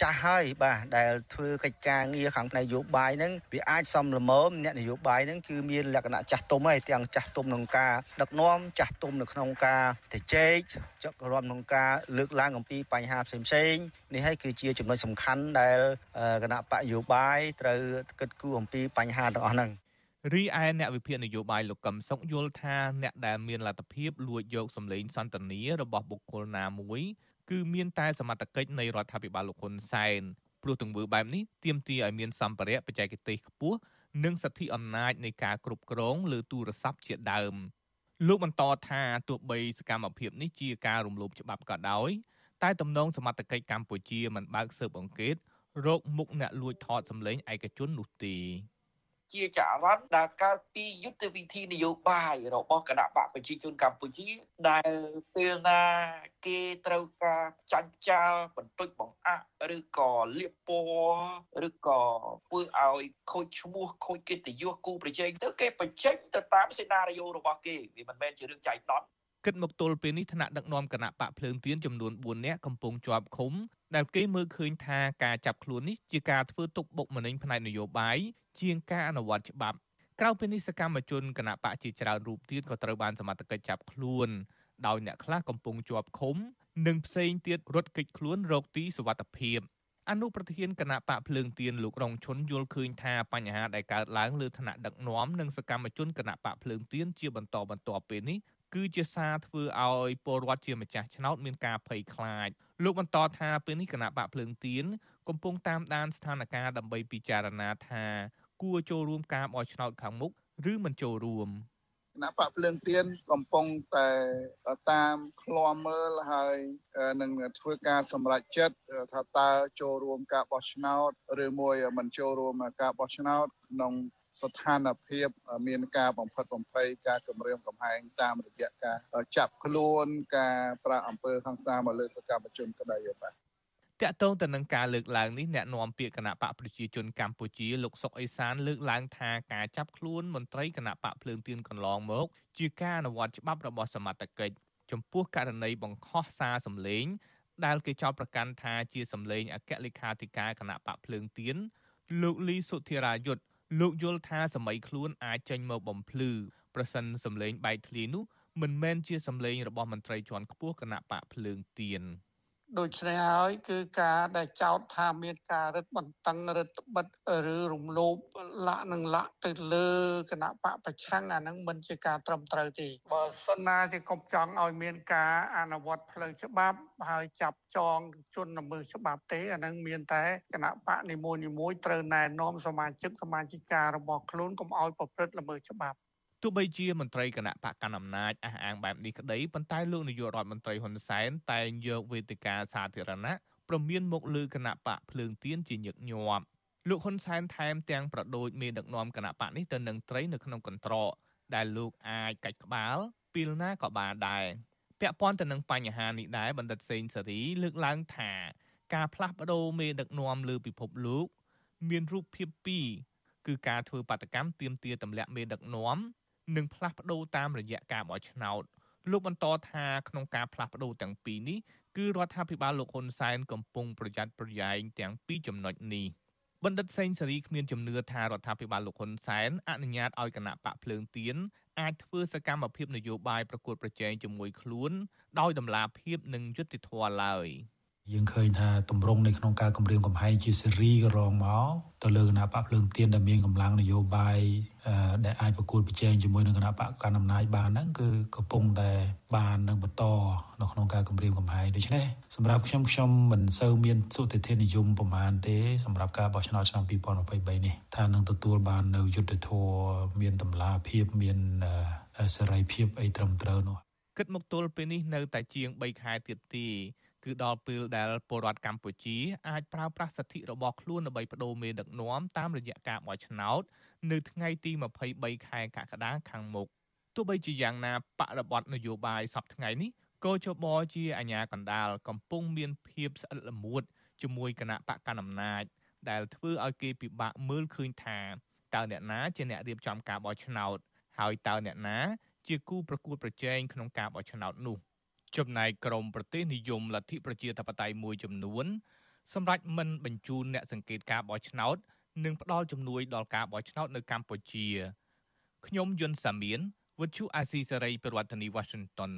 ចាស់ហើយបាទដែលធ្វើកិច្ចការងារខាងផ្នែកនយោបាយហ្នឹងវាអាចសំលមមអ្នកនយោបាយហ្នឹងគឺមានលក្ខណៈចាស់ទុំហើយទាំងចាស់ទុំក្នុងការដឹកនាំចាស់ទុំនៅក្នុងការទៅជែកចុករួមក្នុងការលើកឡើងអំពីបញ្ហាផ្សេងផ្សេងនេះហើយគឺជាចំណុចសំខាន់ដែលគណៈបកនយោបាយត្រូវគិតគូរអំពីបញ្ហាទាំងអស់ហ្នឹង រីឯអ្នកវិភាគនយោបាយលោកកឹមសុខយល់ថាអ្នកដែលមានលទ្ធភាពលួចយកសម្លេងសន្តានារបស់បុគ្គលណាមួយគឺមានតែសមត្ថកិច្ចនៃរដ្ឋាភិបាលលោកហ៊ុនសែនព្រោះទង្វើបែបនេះទាមទារឲ្យមានសម្ភារៈបច្ចេកទេសខ្ពស់និងសិទ្ធិអំណាចនៃការគ្រប់គ្រងលើទូរស័ព្ទជាដើមលោកបន្តថាទោះបីសកម្មភាពនេះជាការរំលោភច្បាប់ក៏ដោយតែទំនងសមត្ថកិច្ចកម្ពុជាមិនបើកស៊ើបអង្កេតរោគមុខអ្នកលួចថតសម្លេងឯកជននោះទេ ជាចរន្តដែលកើតពីយុទ្ធវិធីនយោបាយរបស់គណៈបកប្រជាជនកម្ពុជា ដែលពេលណាគេត្រូវការចាញ់ចាលបន្ទុចបង្អាក់ឬក៏លៀបពណ៌ឬក៏ធ្វើឲ្យខូចឈ្មោះខូចកិត្តិយសគូប្រជែងទៅគេបញ្ចេញទៅតាមសេណារីយ៉ូរបស់គេវាមិនមែនជារឿងចៃដន្យគិតមកទល់ពេលនេះថ្នាក់ដឹកនាំគណៈបកភ្លើងទៀនចំនួន4នាក់កំពុងជាប់ឃុំ ដែលគេមើលឃើញថាការចាប់ខ្លួននេះជាការធ្វើទុកបុកម្នេញផ្នែកនយោបាយជាងការអនុវត្តច្បាប់ក្រៅពីនេះសកម្មជនគណៈបកជាច្រើនរូបទៀតក៏ត្រូវបានសមត្ថកិច្ចចាប់ខ្លួនដោយអ្នកខ្លះកំពុងជាប់ឃុំ និងផ្សេងទៀតរត់គេចខ្លួនរកទីសុវត្ថិភាពអនុប្រធានគណៈបកភ្លើងទៀនលោករងឈុនយល់ឃើញថាបញ្ហាដែលកើតឡើងលើឋានៈដឹកនាំនិងសកម្មជនគណៈបកភ្លើងទៀនជាបន្តបន្ទាប់ពេលនេះគឺជាសារធ្វើឲ្យពលរដ្ឋជាម្ចាស់ឆ្នោតមានការភ័យខ្លាច លោកបន្តថាពេលនេះគណៈបកភ្លើងទៀនកំពុងតាមដានស្ថានភាពដើម្បីពិចារណាថាគួរចូលរួមការបោះឆ្នោតខាងមុខឬមិនចូលរួម។គណៈបកភ្លើងទៀនកំពុងតែតាមឃ្លាំមើលហើយនឹងធ្វើការសម្រេចចិត្តថាតើចូលរួមការបោះឆ្នោត ឬមួយមិនចូលរួមការបោះឆ្នោតក្នុង ស្ថានភាព មានការបំផិតបំភ័យការគម្រាមកំហែងតាមរយៈការចាប់ខ្លួនការប្រាអំពើហិង្សាមកលើសកម្មជនក្តីបាទតកតងទៅនឹងការលើកឡើងនេះអ្នកនាំពាក្យគណៈបកប្រជាជនកម្ពុជាលោកសុកអេសានលើកឡើងថាការចាប់ខ្លួនមន្ត្រីគណៈបកភ្លើងទៀនកន្លងមក ជាការអនុវត្តច្បាប់របស់សមត្ថកិច្ចចំពោះករណីបង្ខំសារសម្លេង ដែលគេចោទប្រកាន់ថាជាសម្លេងអគ្គលេខាធិការគណៈបកភ្លើងទៀនលោកលីសុធិរាយុទ្ធ លោកយល់ថាសម័យខ្លួនអាចចេញមកបំភ្លឺប្រសិនសម្លេងបែកធ្លាយនោះមិនមែនជាសម្លេងរបស់មន្ត្រីជាន់ខ្ពស់គណៈបកភ្លើងទៀន។ ដូច្នេះហើយគឺការដែលចោទថាមានការរឹតបន្តឹងរឹតបិទឬរំលោភលាក់នឹងលាក់ទៅលើគណៈបកប្រឆាំងអានឹងមិនជាការត្រឹមត្រូវទេបើសិនណាជាកុំចង់ឲ្យមានការអនុវត្តផ្លូវច្បាប់ហើយចាប់ចងជនល្មើសច្បាប់ទេអានឹងមានតែគណៈបកនីមួយៗត្រូវណែនាំសមាជិកសមាជិការបស់ខ្លួនកុំឲ្យប្រព្រឹត្តល្មើសច្បាប់ ទោះបីជាមន្ត្រីគណៈបកកណ្ដាលអំណាចអះអាងបែបនេះក្តីប៉ុន្តែលោកនាយករដ្ឋមន្ត្រីហ៊ុនសែនតែងយកវេទិកាសាធារណៈប្រមានមកលើគណៈបកភ្លើងទៀនជាញឹកញាប់លោកហ៊ុនសែនថែមទាំងប្រដូចមេដឹកនាំគណៈបកនេះទៅនឹងត្រីនៅក្នុងកន្ត្រកដែលលោកអាចកាច់ក្បាលពីលណាក៏បានដែរពាក់ព័ន្ធទៅនឹងបញ្ហានេះដែរបណ្ឌិតសេងសេរីលើកឡើងថាការផ្លាស់ប្ដូរមេដឹកនាំលើពិភពលោក មានរូបភាពពីរគឺការធ្វើបាតកម្មទាមទារទម្លាក់មេដឹកនាំ និងផ្លាស់ប្ដូរតាមរយៈការបោះឆ្នោតលោកបន្តថាក្នុងការផ្លាស់ប្ដូរទាំងពីរនេះគឺរដ្ឋាភិបាលលោកហ៊ុនសែនកំពុងប្រយ័ត្នប្រយែងទាំងពីរចំណុចនេះបណ្ឌិតសេងសេរីគ្មានជំនឿថារដ្ឋាភិបាលលោកហ៊ុនសែនអនុញ្ញាតឲ្យគណៈបកភ្លើងទៀនអាចធ្វើសកម្មភាពនយោបាយប្រកួតប្រជែងជាមួយខ្លួនដោយដំណាភាពនិងយុត្តិធម៌ឡើយ។ យើងឃើញថាទម្រង់នៅក្នុងការគម្រាមកំហែងជាសេរីក៏រងមកទៅលើគណៈបកភ្លើងទៀនដែលមានកម្លាំងនយោបាយដែលអាចប្រកួតប្រជែងជាមួយនឹងគណៈបកកណ្ដាលអំណាចបានហ្នឹងគឺកំពុងតែបាននឹងបន្តនៅក្នុងការគម្រាមកំហែងដូច្នេះសម្រាប់ខ្ញុំខ្ញុំមិនសូវមានសុតិធិនិយមប្រមាណទេសម្រាប់ការបោះឆ្នោតឆ្នាំ2023នេះថានឹងទទួលបាននៅយុទ្ធធរមានតម្លាភាពមានសេរីភាពអីត្រឹមត្រូវនោះគិតមកទល់ពេលនេះនៅតែជាង3ខែទៀតទេ គឺដល់ពេលដែលពលរដ្ឋកម្ពុជាអាចប្រើប្រាស់សិទ្ធិរបស់ខ្លួនដើម្បីបដូរមេដឹកនាំតាមរយៈការបោះឆ្នោតនៅថ្ងៃទី23ខែកក្កដាខាងមុខទោះបីជាយ៉ាងណាបរិបទនយោបាយសប្តាហ៍ថ្ងៃនេះក៏ជបជាអាញាកណ្ដាលកំពុងមានភាពស្អិតល្មួតជាមួយគណៈបកកណ្ដាលអំណាចដែលធ្វើឲ្យគេពិបាកមើលឃើញថាតើអ្នកណាជាអ្នករៀបចំការបោះឆ្នោត ហើយតើអ្នកណាជាគូប្រកួតប្រជែងក្នុងការបោះឆ្នោតនោះ ចំណែកក្រមប្រទេសនិយមលទ្ធិប្រជាធិបតេយ្យមួយចំនួនសម្រាប់មិនបញ្ជូនអ្នកសង្កេតការបោះឆ្នោតនិងផ្ដល់ជំនួយដល់ការបោះឆ្នោតនៅកម្ពុជាខ្ញុំយុនសាមៀនវិទ្យុអាស៊ីសេរីប្រធានាធិបតី Washington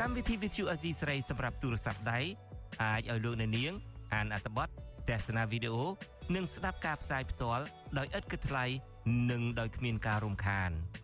កម្មវិធីវិទ្យុអាស៊ីសេរីសម្រាប់ទូរស័ព្ទដៃអាចឲ្យលោកអ្នកនាង អានអត្ថបទទស្សនាវីដេអូនិងស្ដាប់ការផ្សាយផ្ទាល់ដោយឥតគិតថ្លៃនិងដោយគ្មានការរំខាន។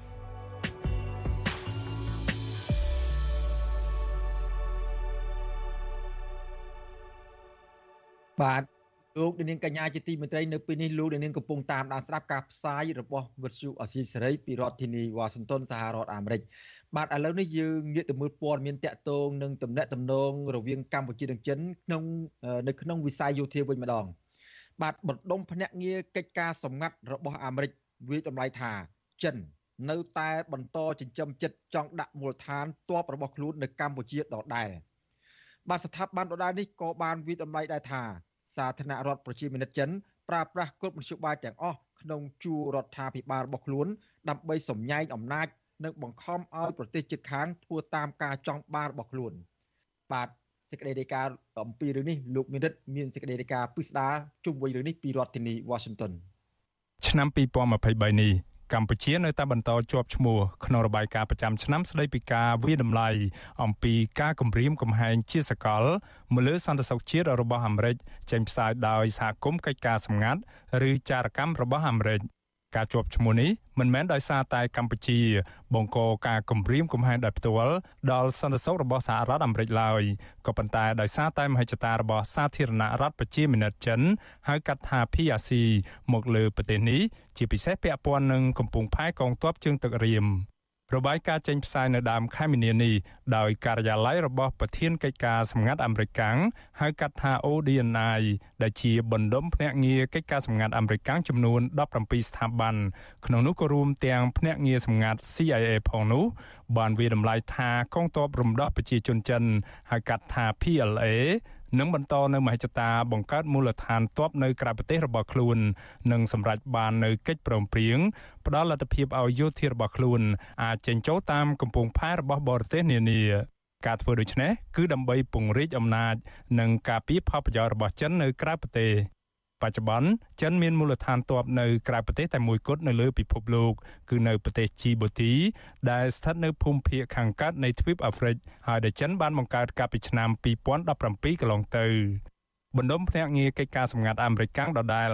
បាទលោកនាងកញ្ញាជាទីមេត្រីនៅពេលនេះលោកនាងកំពុងតាមដានស្ដាប់ការផ្សាយរបស់វិទ្យុអសីសេរីពីរដ្ឋធានីវ៉ាស៊ីនតោនសហរដ្ឋអាមេរិកបាទឥឡូវនេះយើងងាកទៅមើលព័ត៌មានតកតងនឹងតំណែងតំណងរវាងកម្ពុជានិងចិនក្នុងនៅក្នុងវិស័យយោធាវិញម្ដង បាទបណ្ដុំភ្នាក់ងារកិច្ចការសម្ងាត់របស់អាមេរិកវិតម្លៃថាចិន នៅតែបន្តចិញ្ចឹមចិត្តចង់ដាក់មូលដ្ឋានទ័ពរបស់ខ្លួននៅកម្ពុជាដដែលបាទស្ថាប័នដដែលនេះក៏បានវិតម្លៃដែរថា សាធារណរដ្ឋប្រជាមានិតចិនប្រើប្រាស់គ្រប់មធ្យោបាយទាំងអស់ក្នុងជួររដ្ឋាភិបាលរបស់ខ្លួន ដើម្បីសម្ញែងអំណាច និងបង្ខំឲ្យប្រទេសជិតខាងធ្វើតាមការចង់បានរបស់ខ្លួន បាទសេចក្តីរាយការណ៍អំពីរឿងនេះលោកមានរិទ្ធមានសេចក្តីរាយការណ៍ពិស្ដារជុំវិញរឿងនេះពីរដ្ឋធានី Washington ឆ្នាំ2023នេះ កម្ពុជានៅតែបន្តជាប់ឈ្មោះក្នុងរបាយការណ៍ប្រចាំឆ្នាំស្តីពីការវិដំឡៃអំពីការគម្រាមកំហែងជាសកលមកលើសន្តិសុខជាតិរបស់អាមេរិកចេញផ្សាយដោយសហគមន៍កិច្ចការសម្ងាត់ឬចារកម្មរបស់អាមេរិក ការជាប់ឈ្មោះនេះមិនមែនដោយសារតែកម្ពុជាបង្កការគំរាមកំហែងដោយផ្ទាល់ដល់សន្តិសុខរបស់សហរដ្ឋអាមេរិកឡើយក៏ប៉ុន្តែដោយសារតែមហិច្ឆតារបស់សាធារណរដ្ឋប្រជាមានិតចិនហៅកាត់ថា PRC មកលើប្រទេសនេះជាពិសេសពាក់ព័ន្ធនឹងកំពង់ផែកងទ័ពជើងទឹករៀម របាយការណ៍ចេញផ្សាយនៅដើមខែមីនានេះដោយការិយាល័យរបស់ប្រធានកិច្ចការសម្ងាត់អាមេរិកកាំងហៅកាត់ថា ODNI ដែលជាបណ្ដុំភ្នាក់ងារកិច្ចការសម្ងាត់អាមេរិកកាំងចំនួន17ស្ថាប័នក្នុងនោះក៏រួមទាំងភ្នាក់ងារសម្ងាត់ CIA ផងនោះបានវាតម្លៃថាកងទ័ពរំដោះប្រជាជនចិនហៅកាត់ថា PLA និងបន្តនៅមហិច្ឆតាបង្កើតមូលដ្ឋានទ័ពនៅក្រៅប្រទេសរបស់ខ្លួននិងសម្រេចបាននៅកិច្ចព្រមព្រៀងផ្ដល់លទ្ធភាពឲ្យយោធារបស់ខ្លួនអាចចេញចូលតាមកំពង់ផែរបស់បរទេសនានាការធ្វើដូច្នេះគឺដើម្បីពង្រីកអំណាច និងការពារផលប្រយោជន៍របស់ចិននៅក្រៅប្រទេស បច្ចុប្បន្នចិនមានមូលដ្ឋានទ័ពនៅក្រៅប្រទេសតែមួយគត់នៅលើពិភពលោកគឺនៅប្រទេសជីបូទី ដែលស្ថិតនៅភូមិភាគខាងកើតនៃទ្វីបអាហ្វ្រិកហើយដែលចិនបានបង្កើតកាលពីឆ្នាំ2017កន្លងទៅបណ្ដុំភ្នាក់ងារកិច្ចការសម្ងាត់អាមេរិកកាំងដដែល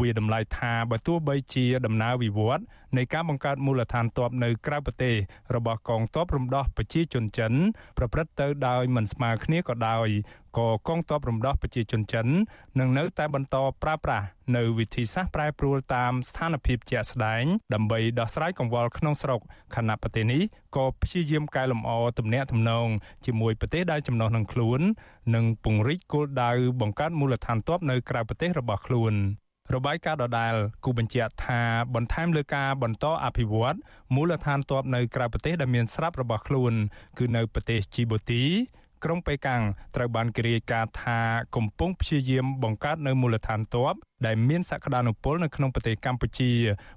វាតម្លៃថាបើទោះបីជាដំណើរវិវត្តនៃការបង្កើតមូលដ្ឋានទ័ពនៅក្រៅប្រទេសរបស់កងទ័ពរំដោះប្រជាជនចិន ប្រព្រឹត្តទៅដោយមិនស្មើគ្នាក៏ដោយក៏កងទ័ពរំដោះប្រជាជនចិននឹងនៅតែបន្តប្រើប្រាស់នៅវិធីសាស្ត្រប្រែប្រួលតាមស្ថានភាពជាក់ស្ដែងដើម្បីដោះស្រាយកង្វល់ក្នុងស្រុកខណៈប្រទេសនេះក៏ព្យាយាមកែលម្អទំនាក់ទំនងជាមួយប្រទេសដែលចំណុះនឹងខ្លួន និងពង្រីកគោលដៅបង្កើតមូលដ្ឋានទ័ពនៅក្រៅប្រទេសរបស់ខ្លួន របាយការណ៍ដដែលគូបញ្ជាក់ថាបន្ថែមលើការបន្តអភិវឌ្ឍមូលដ្ឋានទ័ពនៅក្រៅប្រទេសដែលមានស្រាប់របស់ខ្លួន គឺនៅប្រទេសជីបូទីក្រុងប៉េកាំងត្រូវបានគេរាយការណ៍ថាកំពុងព្យាយាមបង្កើតនៅមូលដ្ឋានទ័ពដែលមានសក្តានុពលនៅក្នុងប្រទេសកម្ពុជា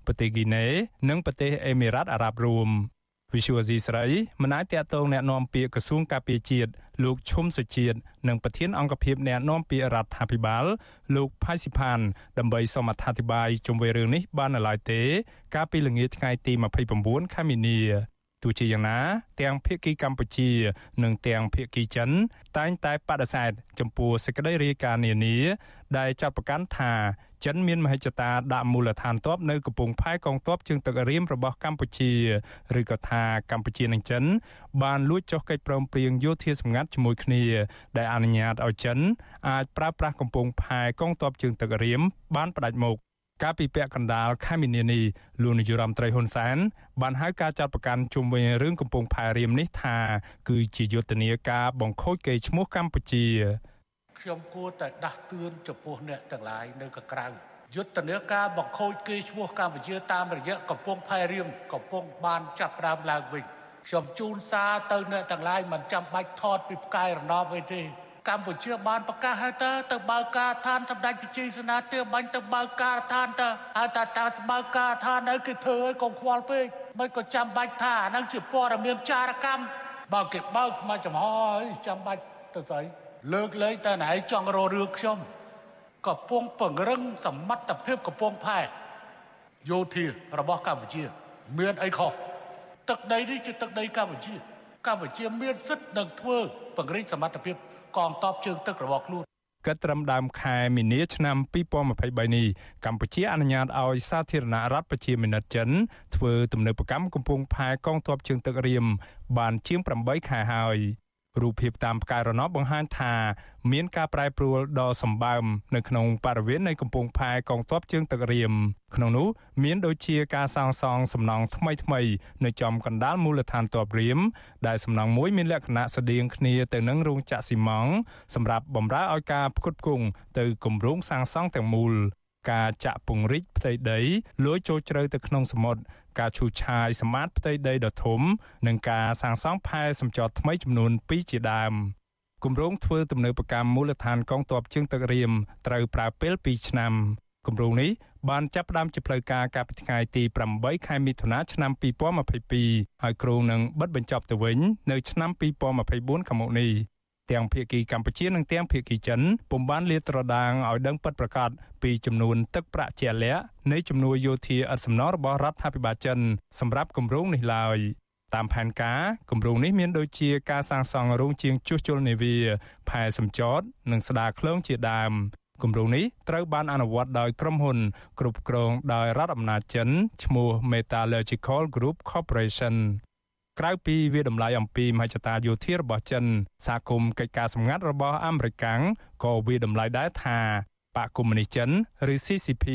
ប្រទេសហ្គីណេនិងប្រទេសអេមីរ៉ាតអារ៉ាប់រួម វិសុវស៊ីស្រីមិនអាចតាក់ទងแนะនាំពាក្យក្រសួងការពារជាតិលោកឈុំសុជាតិនិងប្រធានអង្គភិបแนะនាំពាក្យរដ្ឋាភិបាលលោកផៃស៊ីផានដើម្បីសូមអធិប្បាយជុំវិញរឿងនេះបាននៅឡើយទេ កាលពីល្ងាចថ្ងៃទី29ខែមីនា ទោះជាយ៉ាងណា ទាំងភៀកគីកម្ពុជា និងទាំងភៀកគីចិន តែងតែបដិសេធចំពោះសេចក្តីរាយការណ៍នានា ដែលចាត់ប្រកាន់ថាចិនមានមហិច្ឆតាដាក់មូលដ្ឋានទ័ពនៅកំពង់ផែកងទ័ពជើងទឹករៀមរបស់កម្ពុជាឬក៏ថាកម្ពុជានិងចិន បានលួចចុះកិច្ចព្រមព្រៀងយោធាសម្ងាត់ជាមួយគ្នា ដែលអនុញ្ញាតឲ្យចិនអាចប្រើប្រាស់កំពង់ផែកងទ័ពជើងទឹករៀមបានផ្ដាច់មុខ កាលពីពាក់កណ្ដាលខែមីនានេះលោកនាយរដ្ឋមន្ត្រីហ៊ុនសែនបានហៅការចាត់ប្រកាន់ជុំវិញរឿងកំពង់ផែរៀមនេះថា គឺជាយុទ្ធនាការបង្ខូចកេរ្តិ៍ឈ្មោះកម្ពុជាខ្ញុំគួរតែដាស់តឿនចំពោះអ្នកទាំងឡាយនៅកក្រៅយុទ្ធនាការបង្ខូចគេឈ្មោះកម្ពុជាតាមរយៈកំពង់ផែរៀមកំពុងបានចាប់ផ្ដើមឡើងវិញខ្ញុំជូនសារទៅអ្នកទាំងឡាយមិនចាំបាច់ថតពីផ្កាយរណបអីទេ កម្ពុជាបានប្រកាសហើយតើទៅបើកការដ្ឋានសម្ដេចប្រជាសេនាទាបាញ់ទៅបើកការដ្ឋានតើហើយតើតើបើកការដ្ឋាននៅគេធ្វើឲ្យកុំខ្វល់ពេកមិនក៏ចាំបាច់ថាអានឹងជាព័ត៌មានចារកម្មបើគេបើកមកចំហហើយចាំបាច់ទៅស្អីលើកលែងតែណៃចង់រករឿងខ្ញុំកំពុងពង្រឹងសមត្ថភាពកំពង់ផែយោធារបស់កម្ពុជា មានអីខុសទឹកដីនេះជាទឹកដីកម្ពុជា កម្ពុជាមានសិទ្ធិនឹងធ្វើពង្រីកសមត្ថភាព កងទ័ពជើងទឹករបស់ខ្លួនកិត្តិត្រឹមដើមខែមីនាឆ្នាំ2023នេះកម្ពុជាអនុញ្ញាតឲ្យសាធារណរដ្ឋប្រជាមានិតចិនធ្វើទំនើបកម្មកំពង់ផែកងទ័ពជើងទឹករៀមបានជាង8ខែហើយ រូបភាពតាមផ្កាយរណបបង្ហាញថាមានការប្រែប្រួលដ៏សម្បើមនៅក្នុងបរិវេណនៃកំពង់ផែកងទ័ពជើងទឹករៀមក្នុងនោះមានដូចជាការសាងសង់សំណង់ថ្មីថ្មីនៅចំកណ្ដាលមូលដ្ឋានទ័ពរៀមដែលសំណង់មួយមានលក្ខណៈស្តៀងគ្នាទៅនឹងរោងចក្រស៊ីម៉ងត៍សម្រាប់បម្រើឲ្យការផ្គត់ផ្គង់ទៅគម្រោងសាងសង់ទាំងមូល ការចាក់ពង្រីកផ្ទៃដីលួចចូលជ្រៅទៅក្នុងសមុទ្រការឈូសឆាយសម្អាតផ្ទៃដីដ៏ធំ និងការសាងសង់ផែសម្ចតថ្មីចំនួន2ជាដើមគម្រោងធ្វើទំនើបកម្មមូលដ្ឋានកងទ័ពជើងទឹករៀមត្រូវប្រើពេល2ឆ្នាំគម្រោងនេះបានចាប់ផ្ដើមជាផ្លូវការកាលពីថ្ងៃទី8ខែមិថុនាឆ្នាំ2022ហើយគ្រោងនឹងបិទបញ្ចប់ទៅវិញនៅឆ្នាំ2024ខាងមុខនេះ ទាំងភៀកគីកម្ពុជានិងទាំងភៀកគីចិនពុំបានលាតត្រដាងឲ្យដឹងពិតប្រាកដពីចំនួនទឹកប្រាក់ជាក់លាក់នៃជំនួយយោធាឥតសំណងរបស់រដ្ឋាភិបាលចិនសម្រាប់គម្រោងនេះឡើយតាមផែនការគម្រោងនេះមានដូចជាការសាងសង់រោងជាងជួសជុលនាវាផែសម្ចតនិងស្ដារឃ្លោងជាដើមគម្រោងនេះត្រូវបានអនុវត្តដោយក្រុមហ៊ុន គ្រប់គ្រងដោយរដ្ឋអំណាចចិនឈ្មោះ Metallurgical Group Corporation ក្រៅពីវាតម្លៃអំពីមហិច្ឆតាយោធារបស់ចិនសហគមន៍កិច្ចការសម្ងាត់របស់អាមេរិកក៏វាតម្លៃដែរថាបកកុម្មុយនីសចិនឬ CCP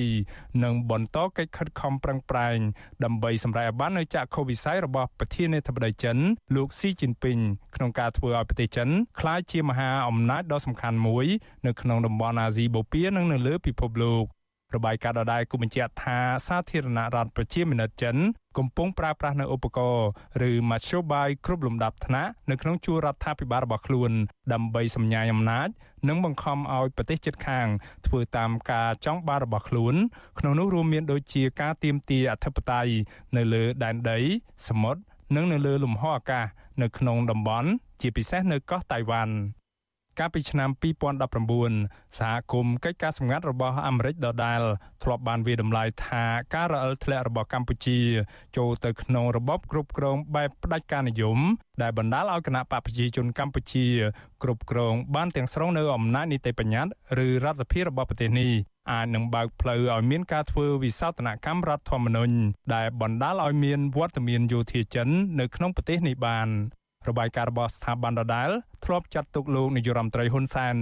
នឹងបន្តកិច្ចខិតខំប្រឹងប្រែងដើម្បីសម្រេចបាននូវចក្ខុវិស័យរបស់ប្រធានាធិបតីចិន លោកស៊ីជីនពីងក្នុងការធ្វើឲ្យប្រទេសចិនក្លាយជាមហាអំណាចដ៏សំខាន់មួយនៅក្នុងតំបន់អាស៊ីបូព៌ានិងនៅលើពិភពលោករបាយការណ៍ដដែលគូបញ្ជាក់ថាសាធារណរដ្ឋប្រជាមានិតចិន កំពុងប្រើប្រាស់នៅឧបករណ៍ឬមធ្យោបាយគ្រប់លំដាប់ថ្នាក់នៅក្នុងជួររដ្ឋាភិបាលរបស់ខ្លួន ដើម្បីសម្ញាយអំណាចនិងបង្ខំឲ្យប្រទេសជិតខាង ធ្វើតាមការចង់បានរបស់ខ្លួន ក្នុងនោះរួមមានដូចជាការទាមទារអធិបតេយ្យនៅលើដែនដី សមុទ្រនិងនៅលើលំហអាកាសនៅក្នុងតំបន់ជាពិសេសនៅកោះតៃវ៉ាន់ កាលពីឆ្នាំ2019សហគមន៍កិច្ចការសម្ងាត់របស់អាមេរិកដដែលធ្លាប់បានវាតម្លៃថាការរអិលធ្លាក់របស់កម្ពុជាចូលទៅក្នុងរបបគ្រប់គ្រងបែបផ្ដាច់ការនិយម ដែលបណ្ដាលឲ្យគណៈបកប្រជាជនកម្ពុជាគ្រប់គ្រងបានទាំងស្រុងនៅអំណាចនីតិបញ្ញត្តិឬរដ្ឋសភារបស់ប្រទេសនេះអាចនឹងបើកផ្លូវឲ្យមានការធ្វើវិសោធនកម្មរដ្ឋធម្មនុញ្ញដែលបណ្ដាលឲ្យមានវត្តមានយោធាចិននៅក្នុងប្រទេសនេះបាន របាយការណ៍របស់ស្ថាប័នដដែលធ្លាប់ចាត់ទុកលោកនាយរដ្ឋមន្ត្រីហ៊ុនសែន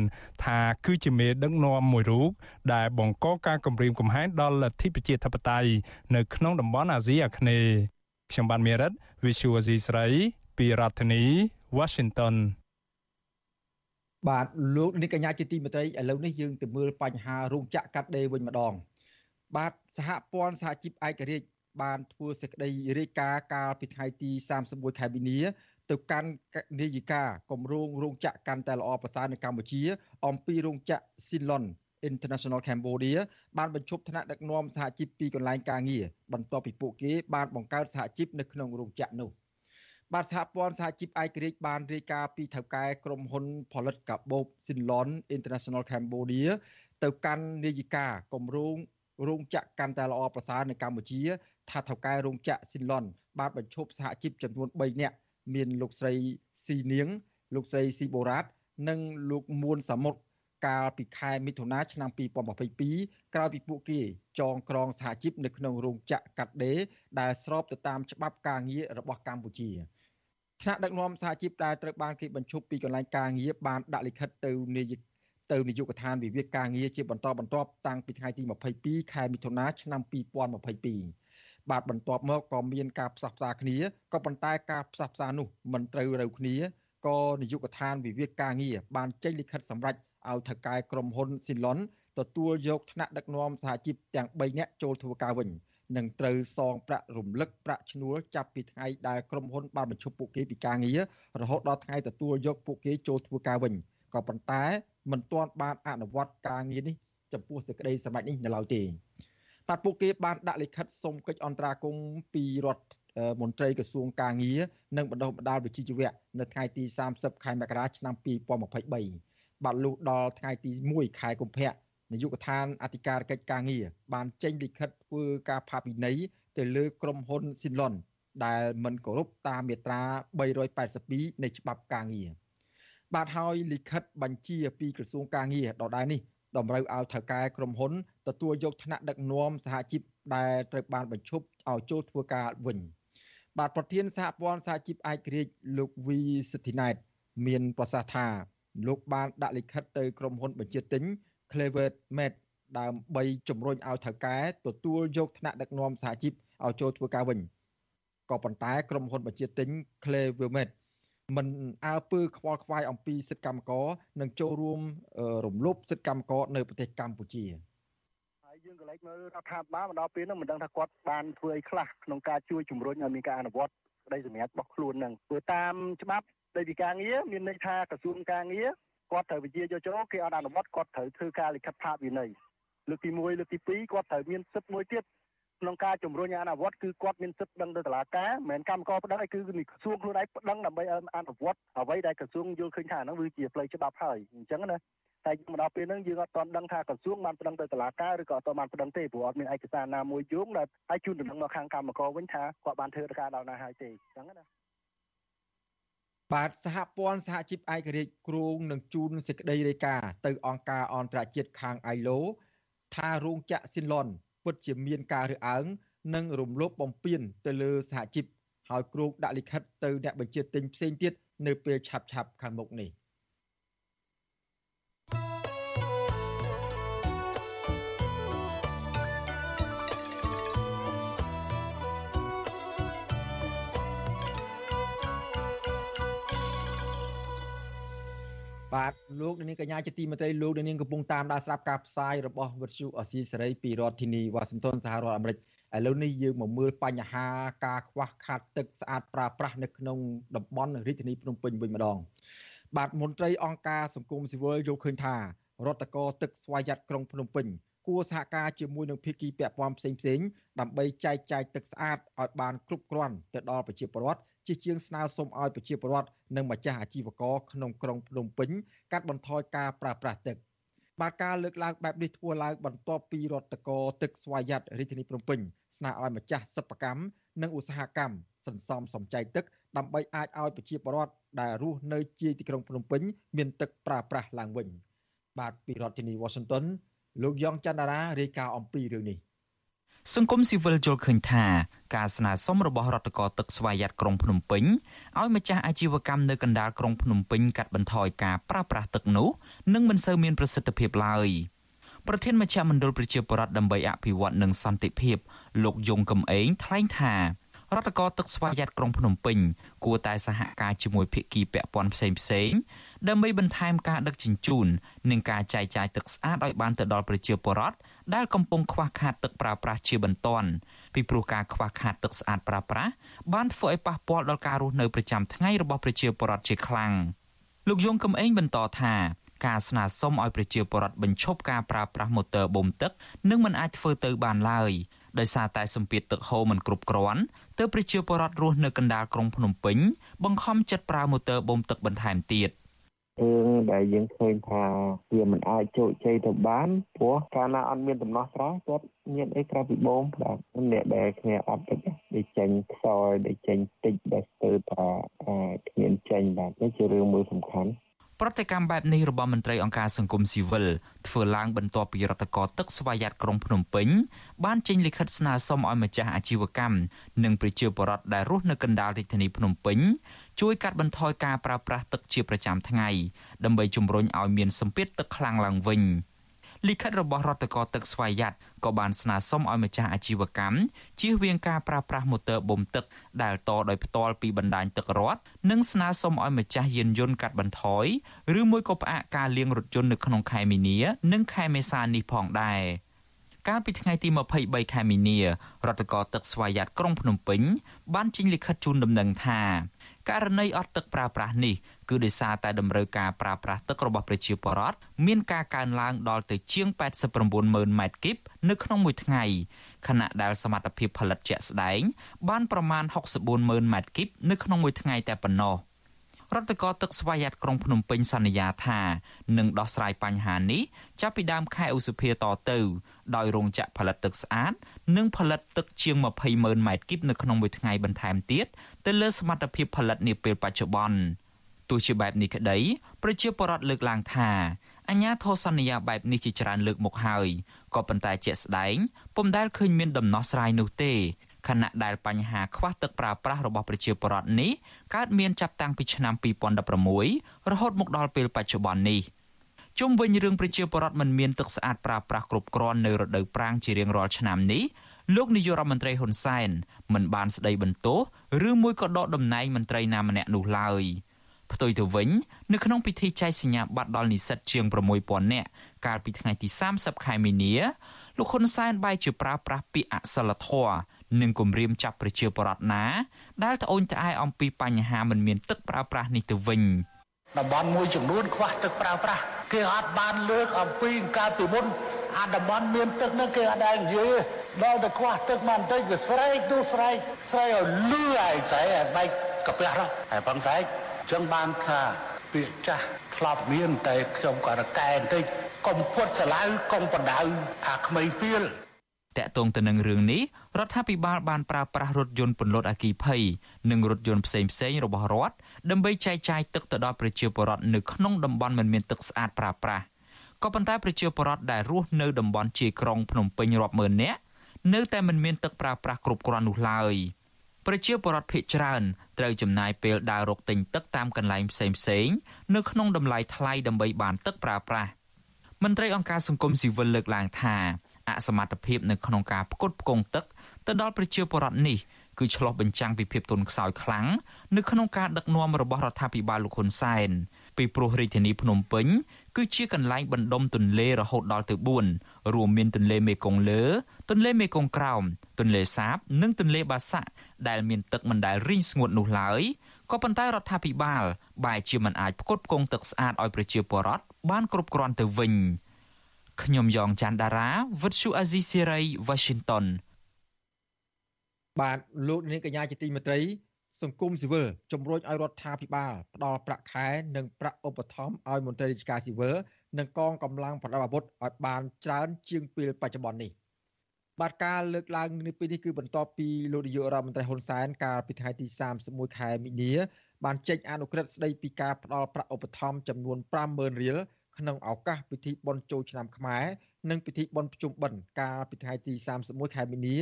ថាគឺជាមេដឹកនាំមួយរូបដែលបង្កការគំរាមកំហែងដល់លទ្ធិប្រជាធិបតេយ្យនៅក្នុងតំបន់អាស៊ីអាគ្នេយ៍ខ្ញុំបានមេរិត Visual Asia ស្រីពីរដ្ឋធានី Washington បាទលោកនាងកញ្ញាជាទីមេត្រីឥឡូវនេះយើងទៅមើលបញ្ហារោងចក្រកាត់ដេរវិញម្ដង បាទសហព័ន្ធសហជីពឯករាជ្យបានធ្វើសេចក្តីរាយការណ៍កាលពីថ្ងៃទី31ខែមីនា ទៅកាន់នាយិកាគម្រោងរោងចក្រកាន់តែល្អប្រសើរនៅកម្ពុជា អំពីរោងចក្រ Silon International Cambodia បានបញ្ឈប់ថ្នាក់ដឹកនាំសហជីពពីកន្លែងការងារបន្ទាប់ពីពួកគេបានបង្កើតសហជីពនៅក្នុងរោងចក្រនោះបាទសហព័ន្ធសហជីពឯករាជ្យបានរាយការណ៍ពីថៅកែក្រុមហ៊ុនផលិតកាបូប Silon International Cambodia ទៅកាន់នាយិកាគម្រោងរោងចក្រកាន់តែល្អប្រសើរនៅកម្ពុជា ថាថៅកែរោងចក្រ Silon បានបញ្ឈប់សហជីពចំនួន3នាក់ មានលោកស្រីស៊ីនាង លោកស្រីស៊ីបូរ៉ាតនិងលោកមួនសាមុតកាលពីខែមិថុនាឆ្នាំ2022ក្រោយពីពួកគេចងក្រងសហជីពនៅក្នុងរោងចក្រកាត់ដេរដែលស្របទៅតាមច្បាប់ការងាររបស់កម្ពុជាថ្នាក់ដឹកនាំសហជីពដែលត្រូវបានគេបញ្ឈប់ពីកន្លែងការងារបានដាក់លិខិតទៅនាយកទៅនាយកដ្ឋានវិវាទការងារជាបន្តបន្ទាប់តាំងពីថ្ងៃទី22ខែមិថុនាឆ្នាំ2022 បាទបន្ទាប់មកក៏មានការផ្សះផ្សាគ្នាក៏ប៉ុន្តែការផ្សះផ្សានោះមិនត្រូវរូវគ្នាក៏នាយកដ្ឋានវិវាទការងារបានចេញលិខិតសម្រេចឲ្យថៅកែក្រុមហ៊ុនស៊ីឡុនទទួលយកថ្នាក់ដឹកនាំសហជីពទាំង3នាក់ចូលធ្វើការវិញនឹងត្រូវសងប្រាក់រំលឹកប្រាក់ឈ្នួលចាប់ពីថ្ងៃដែលក្រុមហ៊ុនបានបញ្ឈប់ពួកគេពីការងាររហូតដល់ថ្ងៃទទួលយកពួកគេចូលធ្វើការវិញក៏ប៉ុន្តែមិនទាន់បានអនុវត្តការងារនេះចំពោះសេចក្តីសម្រេចនេះនៅឡើយទេ បាទពួកគេបានដាក់លិខិតសុំកិច្ចអន្តរាគមន៍ពីរដ្ឋមន្ត្រីក្រសួងកាងារនិងបណ្ដុះបណ្ដាលវិជ្ជាជីវៈនៅថ្ងៃទី30ខែមករាឆ្នាំ2023បាទលុះដល់ថ្ងៃទី1ខែកុម្ភៈនាយកដ្ឋានអធិការកិច្ចការងារបានចេញលិខិតធ្វើការផាកពិន័យទៅលើក្រុមហ៊ុនស៊ីឡុនដែលមិនគោរពតាមមាត្រា382នៃច្បាប់ការងារបាទហើយលិខិតបញ្ជាពីក្រសួងការងារដដែលនេះ តម្រូវឲ្យថៅកែក្រុមហ៊ុនទទួលយកថ្នាក់ដឹកនាំសហជីពដែលត្រូវបានបញ្ឈប់ឲ្យចូលធ្វើការវិញបាទប្រធានសហព័ន្ធសហជីពឯករាជ្យលោកវីសិទ្ធិណែតមានប្រសាសន៍ថាលោកបានដាក់លិខិតទៅក្រុមហ៊ុនបញ្ជាទិញ Clever Med ដើម្បីជំរុញឲ្យថៅកែទទួលយកថ្នាក់ដឹកនាំសហជីពឲ្យចូលធ្វើការវិញក៏ប៉ុន្តែក្រុមហ៊ុនបញ្ជាទិញ Clever Med មិនអើពើខ្វល់ខ្វាយអំពីសិទ្ធិកម្មករនិងចូលរួមរំលោភសិទ្ធិកម្មករនៅប្រទេសកម្ពុជាហើយយើងក៏លេចមើលរដ្ឋាភិបាលមកដល់ពេលហ្នឹងមិនដឹងថាគាត់បានធ្វើអីខ្លះក្នុងការជួយជំរុញឲ្យមានការអនុវត្តក្តីសម្រេចរបស់ខ្លួនហ្នឹងព្រោះតាមច្បាប់ដីពីការងារមានន័យថាក្រសួងការងារគាត់ត្រូវវិជាយោចូលគេអត់អនុវត្តគាត់ត្រូវធ្វើការលិខិតផាកវិន័យលើកទី1លើកទី2គាត់ត្រូវមានសិទ្ធិមួយទៀត ក្នុងការជំរុញអនុវត្តគឺគាត់មានសិទ្ធិដឹងទៅតុលាការមិនមែនកម្មករប្តឹងឯគឺក្រសួងខ្លួនឯងប្តឹងដើម្បីអនុវត្តអ្វីដែលក្រសួងយល់ឃើញថាហ្នឹងគឺជាផ្លូវច្បាប់ហើយអញ្ចឹងណាតែមកដល់ពេលហ្នឹងយើងអត់ទាន់ដឹងថាក្រសួងបានប្តឹងទៅតុលាការឬក៏អត់ទាន់បានប្តឹងទេព្រោះអត់មានឯកសារណាមួយយោងដែលឲ្យជូនដំណឹងមកខាងកម្មករវិញថាគាត់បានធ្វើការដល់ណាហើយទេអញ្ចឹងណាបាទសហព័ន្ធសហជីពឯករាជ្យគ្រងនឹងជូនសេចក្តីរាយការណ៍ទៅអង្គការអន្តរជាតិខាង ILO ថារោងចក្រស៊ីនឡុន ពិតជាមានការរើសអើងនិងរំលោភបំពានទៅលើសហជីពហើយគ្រោកដាក់លិខិតទៅអ្នកបញ្ជាទិញផ្សេងទៀតនៅពេលឆាប់ៗខាងមុខនេះ។ បាទលោកនាងកញ្ញាជាទីមេត្រីលោកនាងកំពុងតាមដានស្រាប់ការផ្សាយរបស់វិទ្យុអស៊ីសេរីពីរដ្ឋធានីវ៉ាស៊ីនតោនសហរដ្ឋអាមេរិកឥឡូវនេះយើងមកមើលបញ្ហាការខ្វះខាតទឹកស្អាតប្រើប្រាស់នៅក្នុងតំបន់រាជធានីភ្នំពេញវិញម្ដងបាទមន្ត្រីអង្គការសង្គមស៊ីវិលយល់ឃើញថារដ្ឋកោទឹកស្វយ័តក្រុងភ្នំពេញគួរសហការជាមួយនឹងភាគីពាក់ព័ន្ធផ្សេងផ្សេងដើម្បីចែកចាយទឹកស្អាតឲ្យបានគ្រប់គ្រាន់ទៅដល់ប្រជាពលរដ្ឋ ជាជាងស្នើសុំឲ្យប្រជាពលរដ្ឋនិងម្ចាស់អាជីវករក្នុងក្រុងភ្នំពេញកាត់បន្ថយការប្រើប្រាស់ទឹកបាទការលើកឡើងបែបនេះធ្វើឡើងបន្ទាប់ពីរដ្ឋកោទឹកស្វយ័តរាជធានីភ្នំពេញស្នើឲ្យម្ចាស់សិប្បកម្មនិងឧស្សាហកម្មសន្សំសំចៃទឹកដើម្បីអាចឲ្យប្រជាពលរដ្ឋដែលរស់នៅជាយទីក្រុងភ្នំពេញមានទឹកប្រើប្រាស់ឡើងវិញបាទពីរដ្ឋធានី Washington លោកយ៉ងច័ន្ទរារាយការណ៍អំពីរឿងនេះ សង្គមស៊ីវិលយល់ឃើញថាការស្នើសុំរបស់រដ្ឋកោទឹកស្វយ័តក្រុងភ្នំពេញឲ្យម្ចាស់អាជីវកម្មនៅកណ្ដាលក្រុងភ្នំពេញកាត់បន្ថយការប្រើប្រាស់ទឹកនោះនឹងមិនសូវមានប្រសិទ្ធភាពឡើយប្រធានមជ្ឈមណ្ឌលប្រជាពលរដ្ឋដើម្បីអភិវឌ្ឍនិងសន្តិភាពលោកយងកំឯងថ្លែងថារដ្ឋកោទឹកស្វយ័តក្រុងភ្នំពេញគួរតែសហការជាមួយភាគីពាក់ព័ន្ធផ្សេងផ្សេងដើម្បីបន្ថែមការដឹកជញ្ជូននិងការចែកចាយទឹកស្អាតឲ្យបានទៅដល់ប្រជាពលរដ្ឋ ដែលកំពុងខ្វះខាតទឹកប្រើប្រាស់ជាបន្ទាន់ពីព្រោះការខ្វះខាតទឹកស្អាតប្រើប្រាស់បានធ្វើឲ្យប៉ះពាល់ដល់ការរស់នៅប្រចាំថ្ងៃរបស់ប្រជាពលរដ្ឋជាខ្លាំងលោកយងកំឯងបន្តថាការស្នើសុំឲ្យប្រជាពលរដ្ឋបញ្ឈប់ការប្រើប្រាស់ម៉ូទ័របូមទឹកនឹងមិនអាចធ្វើទៅបានឡើយដោយសារតែសម្ពាធទឹកហូរមិនគ្រប់គ្រាន់ទើបប្រជាពលរដ្ឋរស់នៅកណ្ដាលក្រុងភ្នំពេញបង្ខំចិត្តប្រើម៉ូទ័របូមទឹកបន្ថែមទៀត។ រឿងដែលយើងឃើញថាវាមិនអាចជោគជ័យទៅបានព្រោះកាលណាអត់មានដំណោះស្រាយគាត់មានអីក្រៅពីបូមបាទអ្នកដែលគ្នាអត់ទឹកដែលចេញខ្សោយដែលចេញតិចដែលស្ទើរថាគ្មានចេញបាទនេះជារឿងមួយសំខាន់ ប្រតិកម្មបែបនេះរបស់មន្ត្រីអង្គការសង្គមស៊ីវិលធ្វើឡើងបន្ទាប់ពីរដ្ឋកោទឹកស្វយ័តក្រុងភ្នំពេញបានចេញលិខិតស្នើសុំឲ្យម្ចាស់អាជីវកម្មនិងប្រជាពលរដ្ឋដែលរស់នៅកណ្ដាលរាជធានីភ្នំពេញជួយកាត់បន្ថយការប្រើប្រាស់ទឹកជាប្រចាំថ្ងៃដើម្បីជំរុញឲ្យមានសម្ពាធទឹកខ្លាំងឡើងវិញលិខិតរបស់រដ្ឋកោទឹកស្វយ័ត ក៏បានស្នើសុំឲ្យម្ចាស់អាជីវកម្មជៀសវាងការប្រើប្រាស់ម៉ូទ័របូមទឹកដែលតដោយផ្ទាល់ពីបណ្ដាញទឹករដ្ឋនិងស្នើសុំឲ្យម្ចាស់យានយន្តកាត់បន្ថយឬមួយក៏ផ្អាកការលាងរថយន្តនៅក្នុងខែមីនានិងខែមេសានេះផងដែរកាលពីថ្ងៃទី23ខែមីនារដ្ឋកោទឹកស្វយ័តក្រុងភ្នំពេញបានចេញលិខិតជូនដំណឹងថាករណីអត់ទឹកប្រើប្រាស់នេះ គឺដោយសារតែតម្រូវការប្រើប្រាស់ទឹករបស់ប្រជាពលរដ្ឋមានការកើនឡើងដល់ទៅជាង89ម៉ឺនម៉ែត្រគីបនៅក្នុងមួយថ្ងៃខណៈដែលសមត្ថភាពផលិតជាក់ស្ដែង បានប្រមាណ64ម៉ឺនម៉ែត្រគីបនៅក្នុងមួយថ្ងៃតែប៉ុណ្ណោះ។រដ្ឋកោទឹកស្វយ័តក្រុងភ្នំពេញសន្យាថានឹងដោះស្រាយបញ្ហានេះចាប់ពីដើមខែឧសភាតទៅ ដោយរោងចក្រផលិតទឹកស្អាត និងផលិតទឹកជាង20ម៉ឺនម៉ែត្រគីបនៅក្នុងមួយថ្ងៃបន្ថែមទៀតទៅលើសមត្ថភាពផលិតនាពេលបច្ចុប្បន្ន ទោះជាបែបនេះក្តីប្រជាពលរដ្ឋលើកឡើងថាអញ្ញាធរសន្យាបែបនេះជាច្រើនលើកមកហើយក៏ប៉ុន្តែជាក់ស្ដែងពុំដែលឃើញមានដំណោះស្រាយនោះទេខណៈដែលបញ្ហាខ្វះទឹកប្រើប្រាស់របស់ប្រជាពលរដ្ឋនេះកើតមានចាប់តាំងពីឆ្នាំ2016រហូតមកដល់ពេលបច្ចុប្បន្ននេះជុំវិញរឿងប្រជាពលរដ្ឋមិនមានទឹកស្អាតប្រើប្រាស់គ្រប់គ្រាន់នៅរដូវប្រាំងជារៀងរាល់ឆ្នាំនេះលោកនាយករដ្ឋមន្ត្រីហ៊ុនសែនមិនបានស្ដីបន្ទោសឬមួយក៏ដកតំណែងមន្ត្រីណាម្នាក់នោះឡើយ ផ្ទុយទៅវិញនៅក្នុងពិធីចែកសញ្ញាបត្រដល់និស្សិតជាង6000នាក់កាលពីថ្ងៃទី30ខែមីនាលោកហ៊ុនសែនបែរជាប្រើប្រាស់ពាក្យអសិលធម៌និងគំរាមចាប់ប្រជាពលរដ្ឋណា ដែលត្អូញត្អែអំពីបញ្ហាមិនមានទឹកប្រើប្រាស់នេះទៅវិញតំបន់មួយចំនួនខ្វះទឹកប្រើប្រាស់គេអត់បានលើកអំពីកាលពីមុនអាតំបន់មានទឹកហ្នឹងគេអត់ដែលនិយាយដល់តែខ្វះទឹកមកបន្តិចវាស្រែកនោះស្រែកស្រែកឲ្យលឺឯងស្រែកឲ្យបែកកាពះនោះហើយផងស្រែក ចឹងបានថាពាក្យចាស់ធ្លាប់មានតែខ្ញុំក៏រកែបន្តិចកុំពុតឆ្លៅកុំបដៅអាក្មេងពីលតកតងទៅនឹងរឿងនេះរដ្ឋាភិបាលបានប្រើប្រាស់រថយន្តពន្លត់អគិភ័យនិងរថយន្តផ្សេងផ្សេងរបស់រដ្ឋដើម្បីចែកចាយទឹកទៅដល់ប្រជាពលរដ្ឋនៅក្នុងតំបន់មិនមានទឹកស្អាតប្រើប្រាស់ក៏ប៉ុន្តែប្រជាពលរដ្ឋដែលរស់នៅតំបន់ជាយក្រុងភ្នំពេញរាប់ម៉ឺននាក់នៅតែមិនមានទឹកប្រើប្រាស់គ្រប់គ្រាន់នោះឡើយ ប្រជាពលរដ្ឋភ័យច្រើនត្រូវចំណាយពេលដើររកទិញទឹកតាមកន្លែងផ្សេងផ្សេងនៅក្នុងតម្លៃថ្លៃដើម្បីបានទឹកប្រើប្រាស់មន្ត្រីអង្គការសង្គមស៊ីវិលលើកឡើងថាអសមត្ថភាពនៅក្នុងការផ្គត់ផ្គង់ទឹកទៅដល់ប្រជាពលរដ្ឋនេះគឺឆ្លោះបញ្ចាំងពីភាពទន់ខ្សោយខ្លាំងនៅក្នុងការដឹកនាំរបស់រដ្ឋាភិបាលលោកហ៊ុនសែនពីព្រោះរាជធានីភ្នំពេញ គឺជាកន្លែងបណ្ដុំទន្លេរហូតដល់ទៅ4រួមមានទន្លេមេគង្គលើ ទន្លេមេគង្គក្រោមទន្លេសាប និងទន្លេបាសាក់ដែលមានទឹកមិនដែលរីងស្ងួតនោះឡើយក៏ប៉ុន្តែរដ្ឋាភិបាលបែរជាមិនអាចផ្គត់ផ្គង់ទឹកស្អាតឲ្យប្រជាពលរដ្ឋបានគ្រប់គ្រាន់ទៅវិញខ្ញុំយ៉ងច័ន្ទដារាវិទ្យុអាស៊ីសេរី Washington បាទលោកនាងកញ្ញាជាទីមេត្រី សង្គមស៊ីវិលជំរុញឲ្យរដ្ឋាភិបាលផ្ដល់ប្រាក់ខែនិងប្រាក់ឧបត្ថម្ភឲ្យមន្ត្រីរាជការស៊ីវិលនិងកងកម្លាំងប្រដាប់អាវុធឲ្យបានច្រើនជាងពេលបច្ចុប្បន្ននេះបាទការលើកឡើងនេះពីនេះគឺបន្ទាប់ពីលោកនាយករដ្ឋមន្ត្រីហ៊ុនសែនកាលពីថ្ងៃទី31ខែមីនាបានចេញអនុក្រឹត្យស្ដីពីការផ្ដល់ប្រាក់ឧបត្ថម្ភចំនួន50000រៀលក្នុងឱកាសពិធីបុណ្យចូលឆ្នាំខ្មែរនិងពិធីបុណ្យភ្ជុំបិណ្ឌកាលពីថ្ងៃទី31ខែមីនា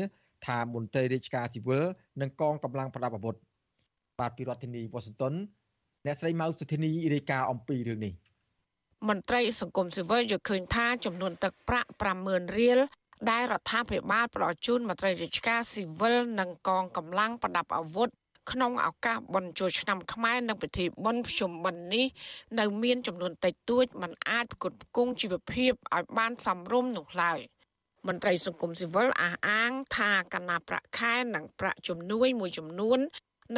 ថាមន្ត្រីរាជការស៊ីវិលនិងកងកម្លាំងប្រដាប់អាវុធ បាទពីរដ្ឋធានីវ៉ាស៊ីនតោនអ្នកស្រីម៉ៅសុធានីរាយការណ៍អំពីរឿងនេះមន្ត្រីសង្គមស៊ីវិលយល់ឃើញថាចំនួនទឹកប្រាក់50000រៀលដែលរដ្ឋាភិបាលផ្ដល់ជូនមន្ត្រីរាជការស៊ីវិលនិងកងកម្លាំងប្រដាប់អាវុធក្នុងឱកាសបុណ្យចូលឆ្នាំខ្មែរនិងពិធីបុណ្យភ្ជុំបិណ្ឌនេះនៅមានចំនួនតិចតួចมันអាចផ្គត់ផ្គង់ជីវភាពឲ្យបានសមរម្យនោះឡើយមន្ត្រីសង្គមស៊ីវិលអះអាងថាកណាប្រាក់ខែនិងប្រាក់ជំនួយមួយចំនួន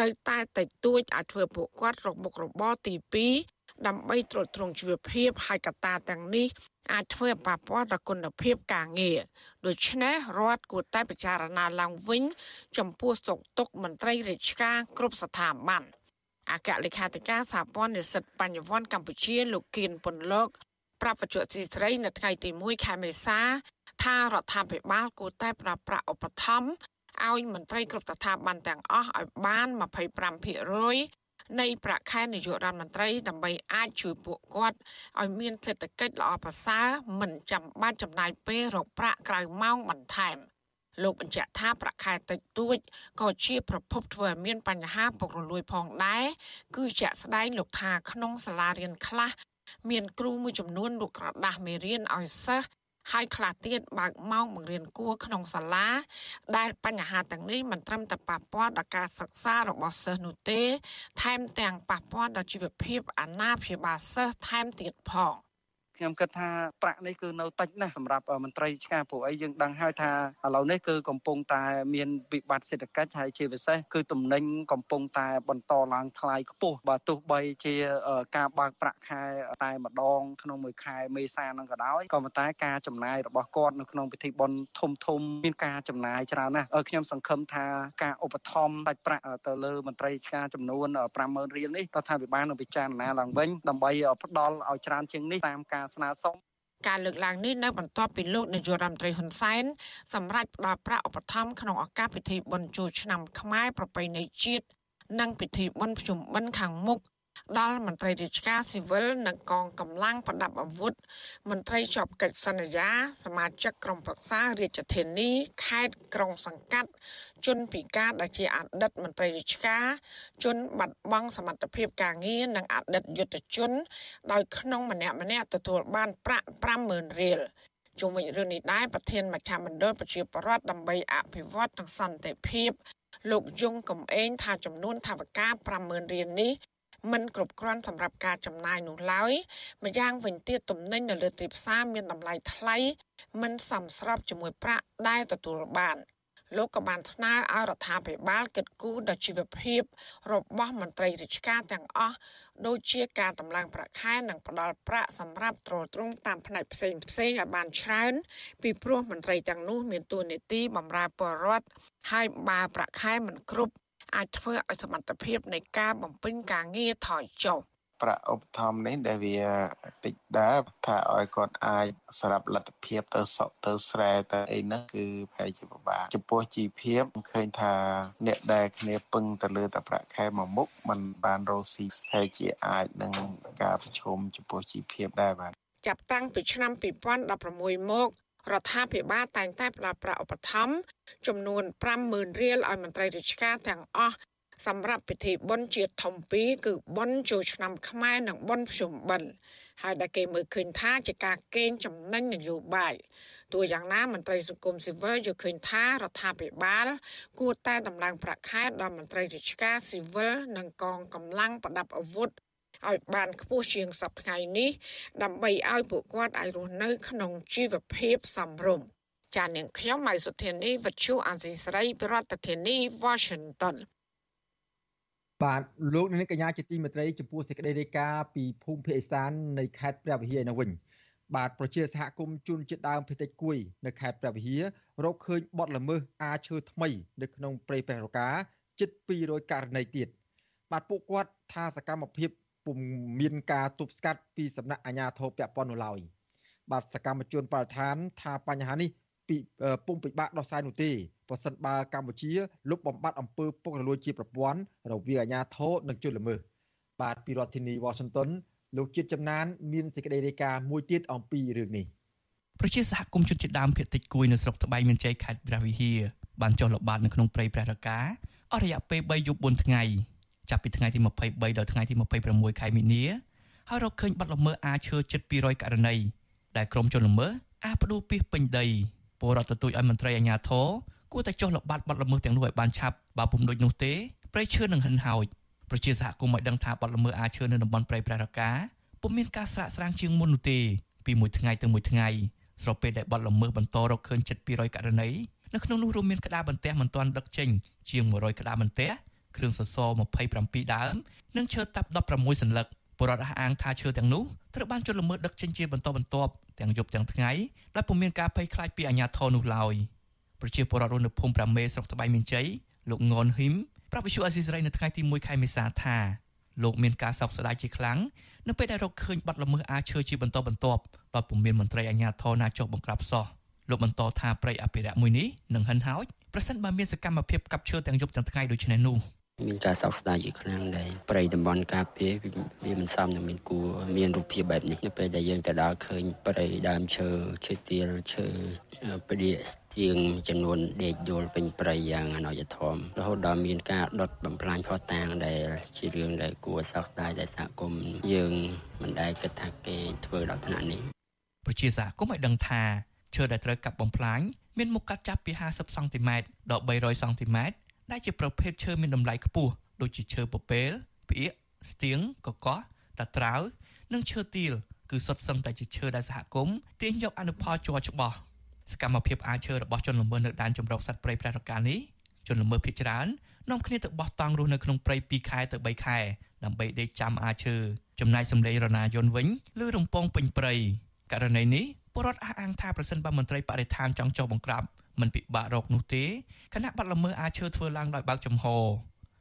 នៅតែតិចតួចអាចធ្វើពួកគាត់រកមុខរបរទី2ដើម្បីទ្រទ្រង់ជីវភាពហើយកត្តាទាំងនេះអាចធ្វើឲ្យប៉ះពាល់ដល់គុណភាពការងារដូច្នេះរដ្ឋគួរតែពិចារណាឡើងវិញ ចំពោះសុខទុក្ខមន្ត្រីរាជការគ្រប់ស្ថាប័នអគ្គលេខាធិការសហព័ន្ធនិស្សិតបញ្ញវន្តកម្ពុជាលោកគៀនពុនលោកប្រាប់វិទ្យុស៊ីស្រីនៅថ្ងៃទី1ខែមេសា ថារដ្ឋាភិបាលគួរតែប្រើប្រាស់ឧបត្ថម្ភ ឲ្យមន្ត្រីគ្រប់ស្ថាប័នទាំងអស់ឲ្យបាន25%នៃប្រាក់ខែនាយករដ្ឋមន្ត្រីដើម្បីអាចជួយពួកគាត់ឲ្យមានសេដ្ឋកិច្ចល្អប្រសើរមិនចាំបាច់ចំណាយពេលរកប្រាក់ក្រៅម៉ោងបន្ថែមលោកបញ្ជាក់ថាប្រាក់ខែតិចតួចក៏ជាប្រភពធ្វើឲ្យមានបញ្ហាពុករលួយផងដែរគឺជាក់ស្ដែងលោកថាក្នុងសាលារៀនខ្លះមានគ្រូមួយចំនួនលក់ក្រដាស់មេរៀនឲ្យសិស្ស ហើយខ្លះទៀតបើកម៉ោងបង្រៀនគួរក្នុងសាលា ដែលបញ្ហាទាំងនេះមិនត្រឹមតែប៉ះពាល់ដល់ការសិក្សារបស់សិស្សនោះទេ ថែមទាំងប៉ះពាល់ដល់ជីវភាពអាណាព្យាបាលសិស្សថែមទៀតផង ខ្ញុំគិតថាប្រាក់នេះគឺនៅតិចណាស់សម្រាប់មន្ត្រីឆ្កាព្រោះអីយើងដឹងហើយថាឥឡូវនេះគឺកំពុងតែមានវិបត្តិសេដ្ឋកិច្ចហើយជាពិសេសគឺទំនិញកំពុងតែបន្តឡើងថ្លៃខ្ពស់បើទោះបីជាការបើកប្រាក់ខែតែម្ដងក្នុងមួយខែមេសានឹងក៏ដោយក៏ប៉ុន្តែការចំណាយរបស់គាត់នៅក្នុងពិធីបុណ្យធំធំមានការចំណាយច្រើនណាស់ខ្ញុំសង្ឃឹមថាការឧបត្ថម្ភដាច់ប្រាក់ទៅលើមន្ត្រីឆ្កាចំនួន50000រៀលនេះរដ្ឋាភិបាលនឹងពិចារណាឡើងវិញដើម្បីផ្ដល់ឲ្យច្រើនជាងនេះតាមការស្នើសុំការលើកឡើងនេះនៅបន្ទាប់ពីលោកនាយករដ្ឋមន្ត្រីហ៊ុនសែនសម្រាប់ផ្ដល់ប្រាក់ឧបត្ថម្ភក្នុងឱកាសពិធីបុណ្យចូលឆ្នាំខ្មែរប្រពៃណីជាតិនិងពិធីបុណ្យភ្ជុំបិណ្ឌខាងមុខ ដល់មន្ត្រីរាជការស៊ីវិលនិងកងកម្លាំងប្រដាប់អាវុធមន្ត្រីជាប់កិច្ចសន្យា សមាជិកក្រុមប្រឹក្សារាជធានីខេត្តក្រុងសង្កាត់ ជនពិការដែលជាអតីតមន្ត្រីរាជការជនបាត់បង់សមត្ថភាពការងារនិងអតីតយុទ្ធជន ដោយក្នុងម្នាក់ម្នាក់ទទួលបានប្រាក់50000រៀលជុំវិញរឿងនេះដែរប្រធានមជ្ឈមណ្ឌលប្រជាពលរដ្ឋដើម្បីអភិវឌ្ឍនិងសន្តិភាពលោកយងកំឯងថាចំនួនថវិកា50000រៀលនេះ មិនគ្រប់គ្រាន់សម្រាប់ការចំណាយនោះឡើយម្យ៉ាងវិញទៀតទំនិញនៅលើទីផ្សារមានតម្លៃថ្លៃមិនសមស្របជាមួយប្រាក់ដែលទទួលបាន។លោកក៏បានស្នើឲ្យរដ្ឋាភិបាលកិត្តគូដល់ជីវភាពរបស់មន្ត្រីរាជការទាំងអស់ដូចជាការតម្លើងប្រាក់ខែនិងផ្ដល់ប្រាក់សម្រាប់ទ្រទ្រង់តាមផ្នែកផ្សេងផ្សេងឲ្យបានច្រើន ពីព្រោះមន្ត្រីទាំងនោះមានតួនាទីបម្រើប្រជាពលរដ្ឋហើយបើប្រាក់ខែមិនគ្រប់ អាចធ្វើឲ្យសមត្ថភាពនៃការបំពេញការងារថយចុះប្រាក់ឧបត្ថម្ភនេះដែលវាតិចដែរថាឲ្យគាត់អាចសម្រាប់លទ្ធភាពទៅសក់ទៅស្រែទៅអីហ្នឹងគឺប្រហែលជាពិបាកចំពោះជីវភាពឃើញថា អ្នកដែលគ្នាពឹងទៅលើតែប្រាក់ខែមួយមុខมันបានរស់ស៊ីប្រហែលជាអាចនឹងការប្រឈមចំពោះជីវភាពដែរបាទចាប់តាំងពីឆ្នាំ2016មក រដ្ឋាភិបាលតែងតែផ្ដល់ប្រាក់ឧបត្ថម្ភចំនួន50000រៀលឲ្យមន្ត្រីរាជការទាំងអស់សម្រាប់ពិធីបុណ្យជាតិធំពីរគឺបុណ្យចូលឆ្នាំខ្មែរនិងបុណ្យភ្ជុំបិណ្ឌហើយដែលគេមើលឃើញថាជាការកេងចំណេញនយោបាយទោះយ៉ាងណាមន្ត្រីសង្គមស៊ីវិលយល់ឃើញថារដ្ឋាភិបាល គួរតែតម្លើងប្រាក់ខែដល់មន្ត្រីរាជការស៊ីវិលនិងកងកម្លាំងប្រដាប់អាវុធ ឲ្យបានខ្ពស់ជាងសប្តាហ៍នេះ ដើម្បីឲ្យពួកគាត់អាចរស់នៅ ក្នុងជីវភាពសមរម្យចាននាងខ្ញុំម៉ៃសុធានីវັດឈូអាស៊ីស្រីប្រធានាធិបតី Washington បាទលោកនាងកញ្ញាជាទីមេត្រីចំពោះសេចក្តីរាយការណ៍ពីភូមិភាគឦសាននៃខេត្តព្រះវិហារនៅវិញបាទប្រជាសហគមន៍ជនជាតិដើមភាគតិចគួយនៅខេត្តព្រះវិហាររកឃើញបទល្មើសអាឈើថ្មី នៅក្នុងព្រៃព្រះរកាជិត200ករណីទៀតបាទពួកគាត់ថាសកម្មភាព ពុំមានការទប់ស្កាត់ពីសំណាក់អាជ្ញាធរពាក់ព័ន្ធនោះឡើយបាទសកម្មជនបរិស្ថានថាបញ្ហានេះពីពុំពិបាកដោះស្រាយនោះទេប្រសិនបើកម្ពុជាលុបបំបាត់អំពើពុករលួយជាប្រព័ន្ធរវាងអាជ្ញាធរនិងជនល្មើសបាទពីរដ្ឋធានី Washington លោកជាតិចំណាន មានសេចក្តីរាយការណ៍មួយទៀតអំពីរឿងនេះប្រជាសហគមន៍ជនជាតិដើមភាគតិចគួយនៅស្រុកត្បៃមានជ័យខេត្តព្រះវិហារបានចុះល្បាតនៅក្នុងព្រៃព្រះរកាអស់រយៈពេល3យប់4ថ្ងៃ ចាប់ពីថ្ងៃទី23ដល់ថ្ងៃទី26ខែមីនាហើយរកឃើញបាត់ល្មើសអាឈើជិត200ករណីដែលក្រុមជនល្មើសអាផ្ដួលពីពេញដីពលរដ្ឋទទូចឲ្យមន្ត្រីអាជ្ញាធរគួរតែចុះល្បាតបាត់ល្មើសទាំងនោះឲ្យបានឆាប់បើពុំដូចនោះទេព្រៃឈើនឹងហិនហោចប្រជាសហគមន៍ឲ្យដឹងថាបាត់ល្មើសអាឈើនៅតំបន់ព្រៃព្រះរកាពុំមានការស្រាកស្រាងជាងមុននោះទេពីមួយថ្ងៃទៅមួយថ្ងៃស្របពេលដែលបាត់ល្មើសបន្តរកឃើញជិត200ករណីនៅក្នុងនោះរួមមានក្តារបន្ទះមិនទាន់ដឹកចេញជាង100ក្តារបន្ទះ គ្រឿងសសរ27ដើមនិងឈើតាប់16សន្លឹកបរដ្ឋអះអាងថាឈើទាំងនោះត្រូវបានជន់ល្មើសដឹកចេញជាបន្តបន្ទាប់ទាំងយប់ទាំងថ្ងៃដោយពុំមានការភ័យខ្លាចពីអាជ្ញាធរនោះឡើយប្រជាពលរដ្ឋរស់នៅភូមិប្រាមេស្រុកត្បៃមានជ័យលោកងនហ៊ីមប្រាប់វិសុអាស៊ីសេរីនៅថ្ងៃទី1ខែមេសាថាលោកមានការសោកស្ដាយជាខ្លាំងនៅពេលដែលរកឃើញបាត់ល្មើសអាឈើជាបន្តបន្ទាប់ដោយពុំមានមន្ត្រីអាជ្ញាធរណាចុះបង្ក្រាបសោះលោកបន្តថាព្រៃអភិរក្សមួយនេះនឹងហិនហោចប្រសិនបើមានសកម្មភាពកាប់ឈើទាំងយប់ទាំងថ្ងៃដូចនេះនោះ មានការសោកស្ដាយជាខ្លាំងដែរព្រៃតំបន់ការពារវាមិនសមនឹងមានគួរមានរូបភាពបែបនេះនៅពេលដែលយើងទៅដល់ឃើញព្រៃដើមឈើឈើទាលឈើព្រាកស្ទៀងចំនួនដេកយល់ពេញព្រៃយ៉ាងអនុយធមរហូតដល់មានការដុតបំផ្លាញផោះតាងដែលជារឿងដែលគួរសោកស្ដាយដែលសហគមន៍យើងមិនដែលគិតថាគេធ្វើដល់ថ្នាក់នេះប្រជាសហគមន៍ឲ្យដឹងថាឈើដែលត្រូវកាប់បំផ្លាញមានមុខកាត់ចាប់ពី50សង់ទីម៉ែត្រដល់300សង់ទីម៉ែត្រ ដែលជាប្រភេទឈើមានតម្លៃខ្ពស់ដូចជាឈើពពែលផ្អៀកស្ទៀងកកោះតាត្រាវនិងឈើទាលគឺសុទ្ធសឹងតែជាឈើដែលសហគមន៍ទាញយកអនុផលជ័រច្បាស់សកម្មភាពអាឈើរបស់ជនល្មើសនៅដែនជម្រកសត្វព្រៃព្រះរកានេះជនល្មើសភៀសច្រើននាំគ្នាទៅបោះតង់រស់នៅក្នុងព្រៃ2ខែទៅ3ខែដើម្បីដេកចាំអាឈើចំណែកសម្លេងរណាយន្តវិញឬរំពងពេញព្រៃករណីនេះពលរដ្ឋអះអាងថាប្រសិនបើមន្ត្រីបរិស្ថានចង់ចុះបង្ក្រាប មិនពិបាករកនោះទេគណៈបាត់ល្មើសអាចឈើធ្វើឡើងដោយបើកចំហ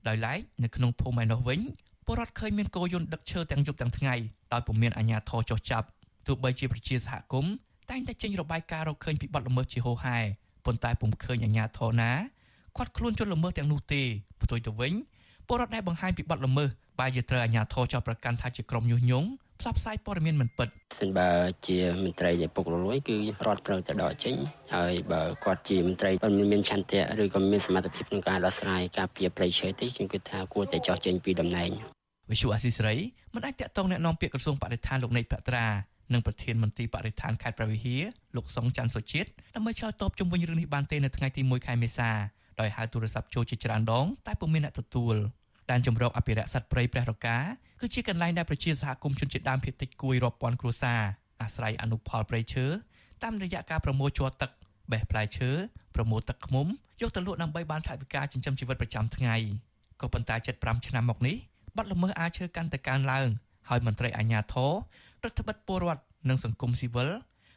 ដោយឡែកនៅក្នុងភូមិឯនោះវិញពលរដ្ឋឃើញមានគោយន្តដឹកឈើទាំងយប់ទាំងថ្ងៃដោយពុំមានអាជ្ញាធរចុះចាប់ទោះបីជាប្រជាសហគមន៍តែងតែចេញរបាយការណ៍រកឃើញពីបាត់ល្មើសជាហូរហែប៉ុន្តែពុំឃើញអាជ្ញាធរណាគាត់ខ្លួនជនល្មើសទាំងនោះទេផ្ទុយទៅវិញពលរដ្ឋដែលបង្ហាញពីបាត់ល្មើសបើយើងត្រូវអាជ្ញាធរចោទប្រកាន់ថាជាក្រុមញុះញង់ ផ្សព្វផ្សាយព័ត៌មានមិនពិតសិនបើជាមន្ត្រីដែលពុករលួយគឺរដ្ឋត្រូវតែដកចេញហើយបើគាត់ជាមន្ត្រីមិនមានឆន្ទៈឬក៏មានសមត្ថភាពក្នុងការដោះស្រាយការពៀប្រៃឈើទេខ្ញុំគិតថាគួរតែចោះចេញពីតំណែងវិសុអាស៊ីសេរីមិនអាចតាក់ទងแนะនាំពាក្យក្រសួងបរិស្ថានលោកនេកភត្រានិងប្រធានមន្ត្រីបរិស្ថានខេត្តព្រះវិហារលោកសុងច័ន្ទសុជាតិដើម្បីឆ្លើយតបជុំវិញរឿងនេះបានទេនៅថ្ងៃទី1ខែមេសាដោយហៅទូរស័ព្ទចូលជាច្រើនដងតែពុំមានអ្នកទទួល ដែនជំរកអភិរក្សសត្វព្រៃព្រះរកាគឺជាកន្លែងដែលប្រជាសហគមន៍ជនជាតិដើមភាគតិចគួយរាប់ពាន់គ្រួសារអាស្រ័យអនុផលព្រៃឈើតាមរយៈការប្រមូលជ័រទឹកបេះផ្លែឈើប្រមូលទឹកឃ្មុំយកទៅលក់ដើម្បីបានថវិកាចិញ្ចឹមជីវិតប្រចាំថ្ងៃក៏ប៉ុន្តែ75ឆ្នាំមកនេះបាត់ល្មើសអាឈើកាន់តែកើនឡើងហើយមន្ត្រីអាជ្ញាធររដ្ឋបិទពលរដ្ឋនិងសង្គមស៊ីវិល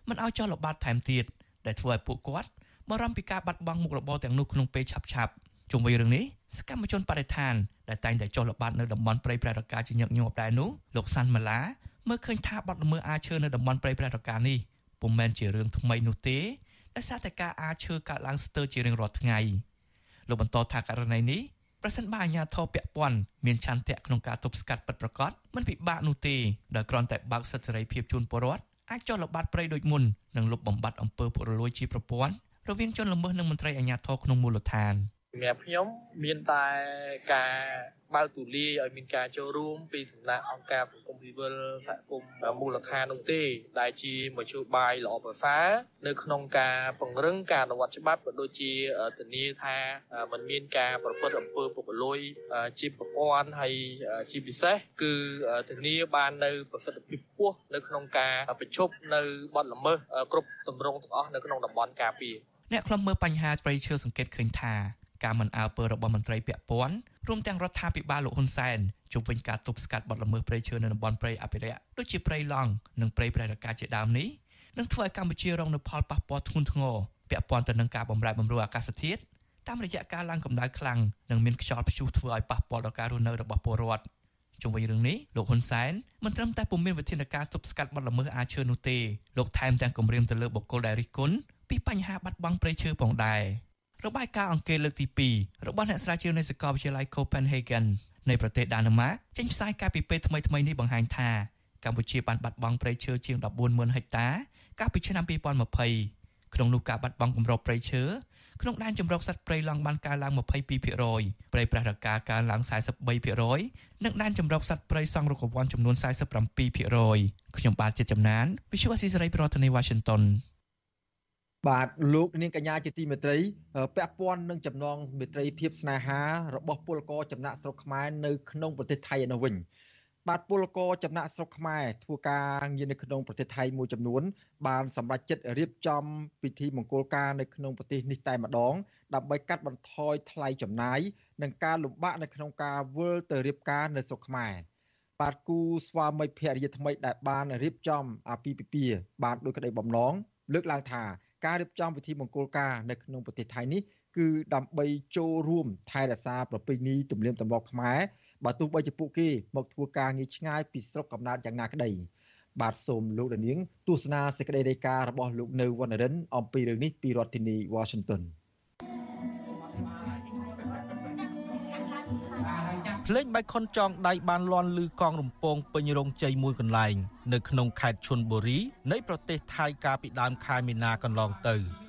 មិនឲ្យចោះល្បាតថែមទៀតដែលធ្វើឲ្យពួកគាត់បារម្ភពីការបាត់បង់មុខរបរទាំងនោះក្នុងពេលឆាប់ឆាប់ ជុំវិញរឿងនេះសកម្មជនបដិឋានដែលតែងតែចុះល្បាតនៅតំបន់ព្រៃព្រះរកាជាញឹកញាប់ដែរនោះលោកសាន់ម៉ាឡាមើលឃើញថាបាត់ល្មើសអាឈើនៅតំបន់ព្រៃព្រះរកានេះពុំមែនជារឿងថ្មីនោះទេដោយសារតែការអាឈើកើតឡើងស្ទើរជារៀងរាល់ថ្ងៃលោកបន្តថាករណីនេះប្រសិនបើអាជ្ញាធរពាក់ព័ន្ធមានឆន្ទៈក្នុងការទប់ស្កាត់ពិតប្រាកដមិនពិបាកនោះទេដោយគ្រាន់តែបើកសិទ្ធិសេរីភាពជូនពលរដ្ឋអាចចុះល្បាតព្រៃដូចមុននិងលុបបំបាត់អំពើពុករលួយជាប្រព័ន្ធរវាងជនល្មើសនិងមន្ត្រីអាជ្ញាធរក្នុងមូលដ្ឋាន សម្រាប់ខ្ញុំមានតែការបើកទូលាយឲ្យមានការចូលរួមពីសំណាក់អង្គការសង្គមស៊ីវិលសហគមន៍មូលដ្ឋាននោះទេ ដែលជាមធ្យោបាយល្អប្រសើរនៅក្នុងការពង្រឹងការអនុវត្តច្បាប់ក៏ដូចជាធានាថាมันមានការប្រព្រឹត្តអំពើពុករលួយជាប្រព័ន្ធហើយជាពិសេសគឺធានាបាននៅប្រសិទ្ធភាពខ្ពស់នៅក្នុងការបញ្ឈប់នៅបទល្មើសគ្រប់ទម្រង់ទាំងអស់នៅក្នុងតំបន់ការពារអ្នកខ្លំមើលបញ្ហាប្រៃឈើសង្កេតឃើញថា ការមិនអើពើរបស់មន្ត្រីពាក់ព័ន្ធរួមទាំងរដ្ឋាភិបាលលោកហ៊ុនសែនជុំវិញការទប់ស្កាត់បទល្មើសព្រៃឈើនៅតំបន់ព្រៃអភិរក្សដូចជាព្រៃឡង់និងព្រៃព្រៃរកាជាដើមនេះនឹងធ្វើឲ្យកម្ពុជារងនូវផលប៉ះពាល់ធ្ងន់ធ្ងរពាក់ព័ន្ធទៅនឹងការបម្រែបម្រួលអាកាសធាតុតាមរយៈការឡើងកម្ដៅខ្លាំងនិងមានខ្យល់ព្យុះធ្វើឲ្យប៉ះពាល់ដល់ការរស់នៅរបស់ពលរដ្ឋជុំវិញរឿងនេះលោកហ៊ុនសែនមិនត្រឹមតែពុំមានវិធានការទប់ស្កាត់បទល្មើសអាឈើនោះទេលោកថែមទាំងគម្រាមទៅលើបុគ្គលដែលរិះគន់ពីបញ្ហាបាត់បង់ព្រៃឈើផងដែរ របាយការណ៍អង្គការលើកទី2របស់អ្នកស្រាវជ្រាវនៃសាកលវិទ្យាល័យ Copenhagen នៃប្រទេសដាណឺម៉ាកចេញផ្សាយកាលពីពេលថ្មីៗនេះបង្ហាញថាកម្ពុជាបានបាត់បង់ព្រៃឈើជាង140,000ហិកតា កាលពីឆ្នាំ2020ក្នុងនោះការបាត់បង់គម្របព្រៃឈើក្នុងដែនជម្រកសត្វព្រៃឡង់បានកើនឡើង22%ព្រៃប្រះរកាកើនឡើង43%និងដែនជម្រកសត្វព្រៃសង់រុក្ខវ័នចំនួន47%ខ្ញុំបាទចិត្តចំណាន Visual Assisray ប្រធានាទី Washington បាទលោកនាងកញ្ញាជាទីមេត្រីពាក់ព័ន្ធនឹងចំណងមេត្រីភាពស្នេហារបស់ពលករចំណាក់ស្រុកខ្មែរនៅក្នុងប្រទេសថៃឯនោះវិញបាទពលករចំណាក់ស្រុកខ្មែរធ្វើការងារនៅក្នុងប្រទេសថៃមួយចំនួន បានសម្រេចចិត្តរៀបចំពិធីមង្គលការនៅក្នុងប្រទេសនេះតែម្ដង ដើម្បីកាត់បន្ថយថ្លៃចំណាយនិងការលំបាកនៅក្នុងការវិលទៅរៀបការនៅស្រុកខ្មែរបាទគូស្វាមីភរិយាថ្មីដែលបានរៀបចំអាពាហ៍ពិពាហ៍បានដោយក្តីបំណងលើកឡើងថា ការរៀបចំពិធីមង្គលការនៅក្នុងប្រទេសថៃនេះគឺដើម្បីចូលរួមថែរក្សាប្រពៃណីទំនៀមទម្លាប់ខ្មែរបើទោះបីជាពួកគេមកធ្វើការងារឆ្ងាយពីស្រុកកំណើតយ៉ាងណាក្តីបាទសូមលោកដានៀងទស្សនាសេចក្តីរាយការណ៍របស់លោកនៅវណ្ណរិនអំពីរឿងនេះពីរដ្ឋធានី Washington ភ្លេងបៃខុនចងដៃបានលន់លឺកងរំពងពេញរោងជ័យមួយកន្លែង នៅក្នុងខេត្តឈុនបុរីនៃប្រទេសថៃកាលពីដើមខែមីនាកន្លងទៅ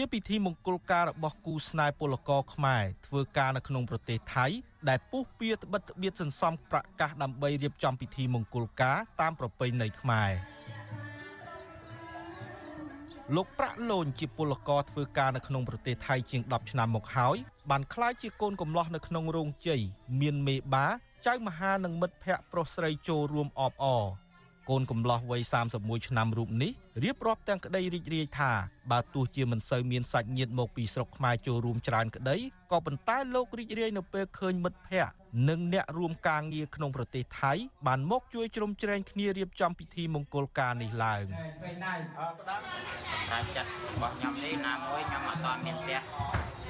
ជាពិធីមង្គលការរបស់គូស្នេហ៍ពលករខ្មែរធ្វើការនៅក្នុងប្រទេសថៃ ដែលពុះពៀត្បិតត្បៀតសន្សំប្រកាសដើម្បីរៀបចំពិធីមង្គលការតាមប្រពៃណីខ្មែរលោកប្រាក់លូនជាពលករធ្វើការនៅក្នុងប្រទេសថៃជាង10ឆ្នាំមកហើយបានក្លាយជាកូនកំលោះនៅក្នុងរោងជ័យមានមេបាចៅមហានិងមិត្តភ័ក្តិប្រុសស្រីចូលរួមអបអរ កូនកំលោះវ័យ31ឆ្នាំរូបនេះរៀបរាប់ទាំងក្តីរីករាយថាបើទោះជាមិនសូវមានសាច់ញាតិមកពីស្រុកខ្មែរចូលរួមច្រើនក្តីក៏ប៉ុន្តែលោករីករាយនៅពេលឃើញមិត្តភ័ក្តិនិងអ្នករួមការងារក្នុងប្រទេសថៃបានមកជួយជ្រោមជ្រែងគ្នារៀបចំពិធីមង្គលការនេះឡើងសម្រាប់ចិត្តរបស់ខ្ញុំនេះណាមួយខ្ញុំអត់តមានផ្ទះ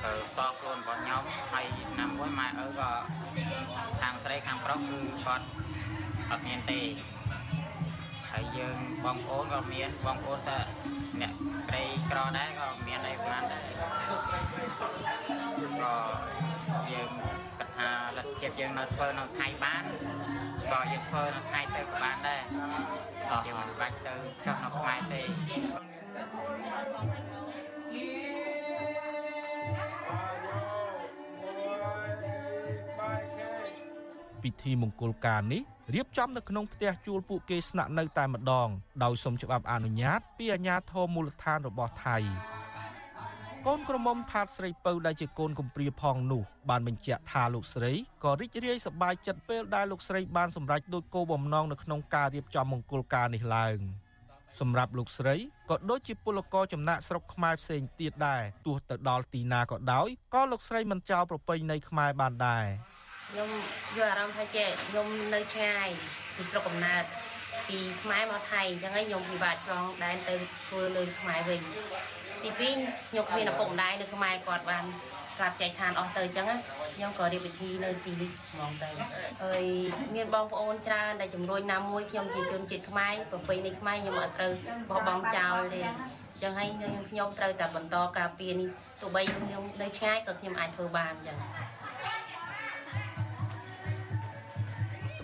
ទៅតកូនរបស់ខ្ញុំហើយណាមួយម៉ែឪក៏ខាងស្រីខាងប្រុសគឺគាត់អត់មានទេ ហហើយយើងបងប្អូនក៏មានបងប្អូនតែអ្នកក្រីក្រដែរក៏មានអីប៉ុន្មានដែរក៏យើងគិតថាលទ្ធភាពយើងនៅធ្វើនៅថៃបានក៏យើងធ្វើនៅថៃទៅក៏បានដែរយើងមិនបាច់ទៅចុះនៅខ្មែរទេពិធីមង្គលការនេះ រៀបចំនៅក្នុងផ្ទះជួលពួកគេស្នាក់នៅតែម្ដង ដោយសុំច្បាប់អនុញ្ញាត ពីអាជ្ញាធរមូលដ្ឋានរបស់ថៃកូនក្រមុំផាតស្រីពៅដែលជាកូនកំព្រាផងនោះបានបញ្ជាក់ថាលោកស្រីក៏រីករាយសប្បាយចិត្តពេលដែលលោកស្រីបានសម្រេចដោយគោលបំណងនៅក្នុងការរៀបចំមង្គលការនេះឡើងសម្រាប់លោកស្រីក៏ដូចជាពលករចំណាក់ស្រុកខ្មែរផ្សេងទៀតដែរទោះទៅដល់ទីណាក៏ដោយក៏លោកស្រីមិនចោលប្រពៃណីខ្មែរបានដែរ ខ្ញុំយកអារម្មណ៍ថាចេះខ្ញុំនៅឆ្ងាយពីស្រុកកំណើតពីខ្មែរមកថៃអញ្ចឹងហើយខ្ញុំពិបាកឆ្លងដែនទៅធ្វើនៅខ្មែរវិញទី2ខ្ញុំគ្មានឪពុកម្ដាយនៅខ្មែរគាត់បានស្លាប់ចែកឋានអស់ទៅអញ្ចឹងខ្ញុំក៏រៀបពិធីនៅទីនេះហ្មងទៅហើយមានបងប្អូនច្រើនដែលជំរុញណាមួយខ្ញុំជាជនជាតិខ្មែរប្រពៃណីខ្មែរខ្ញុំអត់ត្រូវបោះបង់ចោលទេអញ្ចឹងហើយខ្ញុំត្រូវតែបន្តការពារនេះទោះបីខ្ញុំនៅឆ្ងាយក៏ខ្ញុំអាចធ្វើបានអញ្ចឹង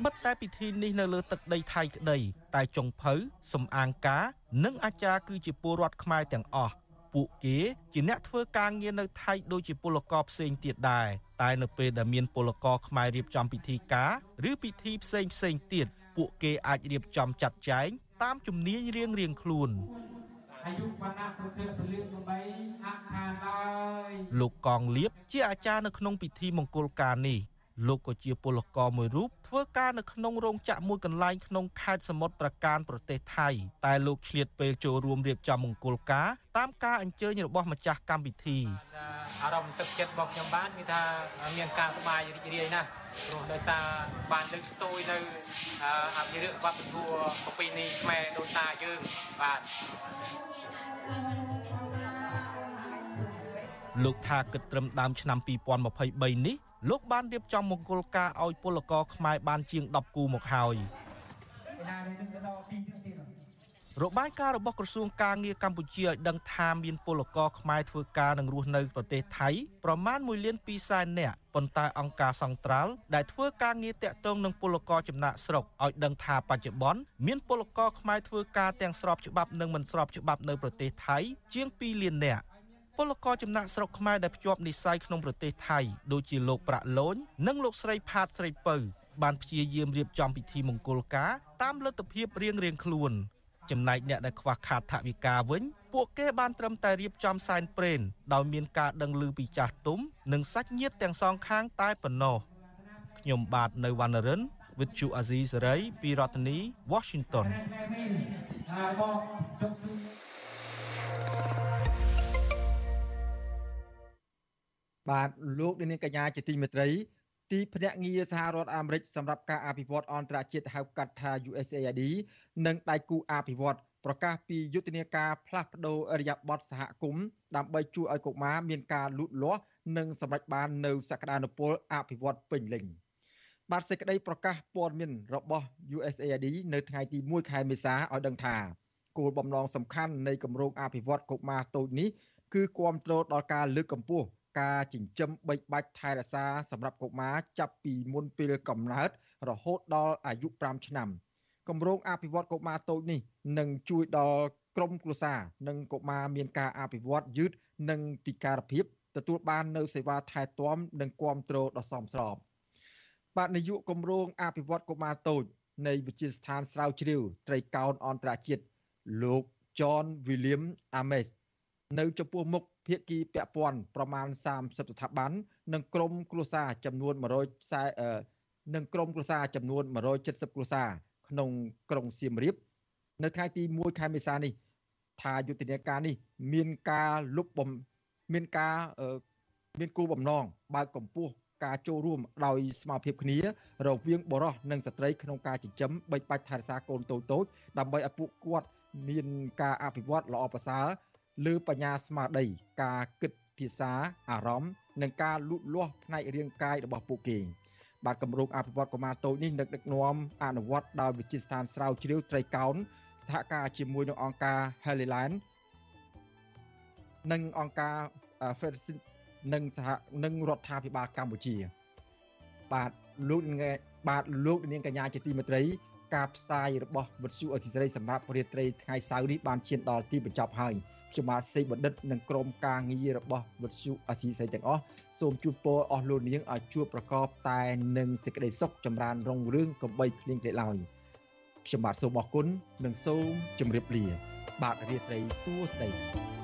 បិទតែពិធីនេះនៅលើទឹកដីថៃក្តីតែចុងភៅសំអាងការ និងអាចារ្យគឺជាពលរដ្ឋខ្មែរទាំងអស់ពួកគេជាអ្នកធ្វើការងារនៅថៃដូចជាពលករផ្សេងទៀតដែរតែនៅពេលដែលមានពលករខ្មែររៀបចំពិធីការឬពិធីផ្សេងផ្សេងទៀតពួកគេអាចរៀបចំចាត់ចែងតាមជំនាញរៀងរៀងខ្លួនអាយុបណ្ណៈពុទ្ធពលិកបីអខានឡើយលោកកងលៀបជាអាចារ្យនៅក្នុងពិធីមង្គលការនេះ លោកក៏ជាពលករមួយរូបធ្វើការនៅក្នុងរោងចក្រមួយកន្លែងក្នុងខេត្តសមុទ្រប្រការប្រទេសថៃតែលោកឆ្លៀតពេលចូលរួមរៀបចំមង្គលការតាមការអញ្ជើញរបស់ម្ចាស់កម្មវិធីអារម្មណ៍ទឹកចិត្តរបស់ខ្ញុំបានគឺថាមានការសប្បាយរីករាយណាស់ព្រោះដោយសារបានលើកស្ទួយនៅអភិរក្សវប្បធម៌ប្រពៃណីខ្មែរដូចតាយើងបាទលោកថាគិតត្រឹមដើមឆ្នាំ2023នេះ លោកបានរៀបចំមង្គលការឲ្យពលករខ្មែរបានជាង10គូមកហើយរបាយការណ៍របស់ក្រសួងការងារកម្ពុជាឲ្យដឹងថាមានពលករខ្មែរធ្វើការនិងរស់នៅប្រទេសថៃប្រមាណ1លាន2សែននាក់ប៉ុន្តែអង្គការសង្ត្រាល់ដែលធ្វើការងារតាក់ទងនឹងពលករចំណាក់ស្រុកឲ្យដឹងថាបច្ចុប្បន្នមានពលករខ្មែរធ្វើការទាំងស្របច្បាប់និងមិនស្របច្បាប់នៅប្រទេសថៃជាង2លាននាក់ ពលករចំណាក់ស្រុកខ្មែរដែលភ្ជាប់និស្ស័យក្នុងប្រទេសថៃដូចជាលោកប្រាក់លូននិងលោកស្រីផាតស្រីពៅបានព្យាយាមរៀបចំពិធីមង្គលការតាមលទ្ធភាពរៀងៗខ្លួនចំណែកអ្នកដែលខ្វះខាតថវិកាវិញពួកគេបានត្រឹមតែរៀបចំសែនព្រេនដោយមានការដឹងឮពីចាស់ទុំនិងសាច់ញាតិទាំងសងខាងតែប៉ុណ្ណោះខ្ញុំបាទនៅវណ្ណរិន with Chu Azizi Saray ពីរដ្ឋធានី Washington បាទលោកនាងកញ្ញាជាទីមេត្រីទីភ្នាក់ងារសហរដ្ឋអាមេរិកសម្រាប់ការអភិវឌ្ឍអន្តរជាតិហៅកាត់ថា USAID និងដៃគូអភិវឌ្ឍប្រកាសពីយុទ្ធនាការផ្លាស់ប្តូរអរិយាប័ត្រសហគមន៍ដើម្បីជួយឲ្យកុមារមានការលូតលាស់និងសម្រេចបាននូវសក្តានុពលអភិវឌ្ឍពេញលេញបាទសេចក្តីប្រកាសព័ត៌មានរបស់ USAID នៅថ្ងៃទី1ខែមេសាឲ្យដឹងថាគោលបំណងសំខាន់នៃគម្រោងអភិវឌ្ឍកុមារតូចនេះគឺគ្រប់គ្រងដល់ការលើកកម្ពស់ ការចិញ្ចឹមបីបាច់ថែរក្សាសម្រាប់កុមារចាប់ពីមុនពេលកំណើតរហូតដល់អាយុ5ឆ្នាំគម្រោងអភិវឌ្ឍកុមារតូចនេះនឹងជួយដល់ក្រុមគ្រួសារនិងកុមារមានការអភិវឌ្ឍយឺតនិងពិការភាពទទួលបាននូវសេវាថែទាំនិងគ្រប់គ្រងដ៏សមស្របបាទនាយកគម្រោងអភិវឌ្ឍកុមារតូចនៃវិទ្យាស្ថានស្រាវជ្រាវត្រីកោណអន្តរជាតិលោក John William Ames នៅចំពោះមុខ ភាគីពាក់ព័ន្ធប្រមាណ30ស្ថាប័ននិងក្រុមគ្រួសារចំនួន140និងក្រុមគ្រួសារចំនួន170គ្រួសារក្នុងក្រុងសៀមរាបនៅថ្ងៃទី1ខែមេសានេះថាយុទ្ធនាការនេះមានការលុបបំមានការមានគោលបំណងបើកកម្ពស់ការចូលរួមដោយស្មារតីគ្នា រវាងបរិសនិងស្ត្រីក្នុងការចិញ្ចឹមបិចបាច់ថែរក្សាកូនតូចតូចដើម្បីឲ្យពួកគាត់មានការអភិវឌ្ឍល្អប្រសើរ លើបញ្ញាស្មារតីការគិតភាសាអារម្មណ៍និងការលូតលាស់ផ្នែករាងកាយរបស់ពួកគេបាទគម្រោងអភិវឌ្ឍកុមារតូចនេះនឹកដឹកនាំអនុវត្តដោយវិទ្យាស្ថានស្រាវជ្រាវត្រីកោណសហការជាមួយនឹងអង្គការ Heliland និងអង្គការ Federation និងសហនិងរដ្ឋាភិបាលកម្ពុជា បាទលោកបាទលោកនាងកញ្ញាជាទីមេត្រី ការផ្សាយរបស់វិទ្យុអេស៊ីសរ៉ៃសម្រាប់រាត្រីថ្ងៃសៅរ៍នេះបានឈានដល់ទីបញ្ចប់ហើយ ខ្ញុំបាទសេកបណ្ឌិតនិងក្រុមការងាររបស់វិទ្យុអេស៊ីសរ៉ៃទាំងអស់សូមជូនពរអស់លោកនាងឲ្យជួបប្រកបតែនឹងសេចក្តីសុខចម្រើនរុងរឿងកំបីគ្លៀងគ្លេឡើយខ្ញុំបាទសូមអរគុណនិងសូមជម្រាបលា បាទរាត្រីសួស្តី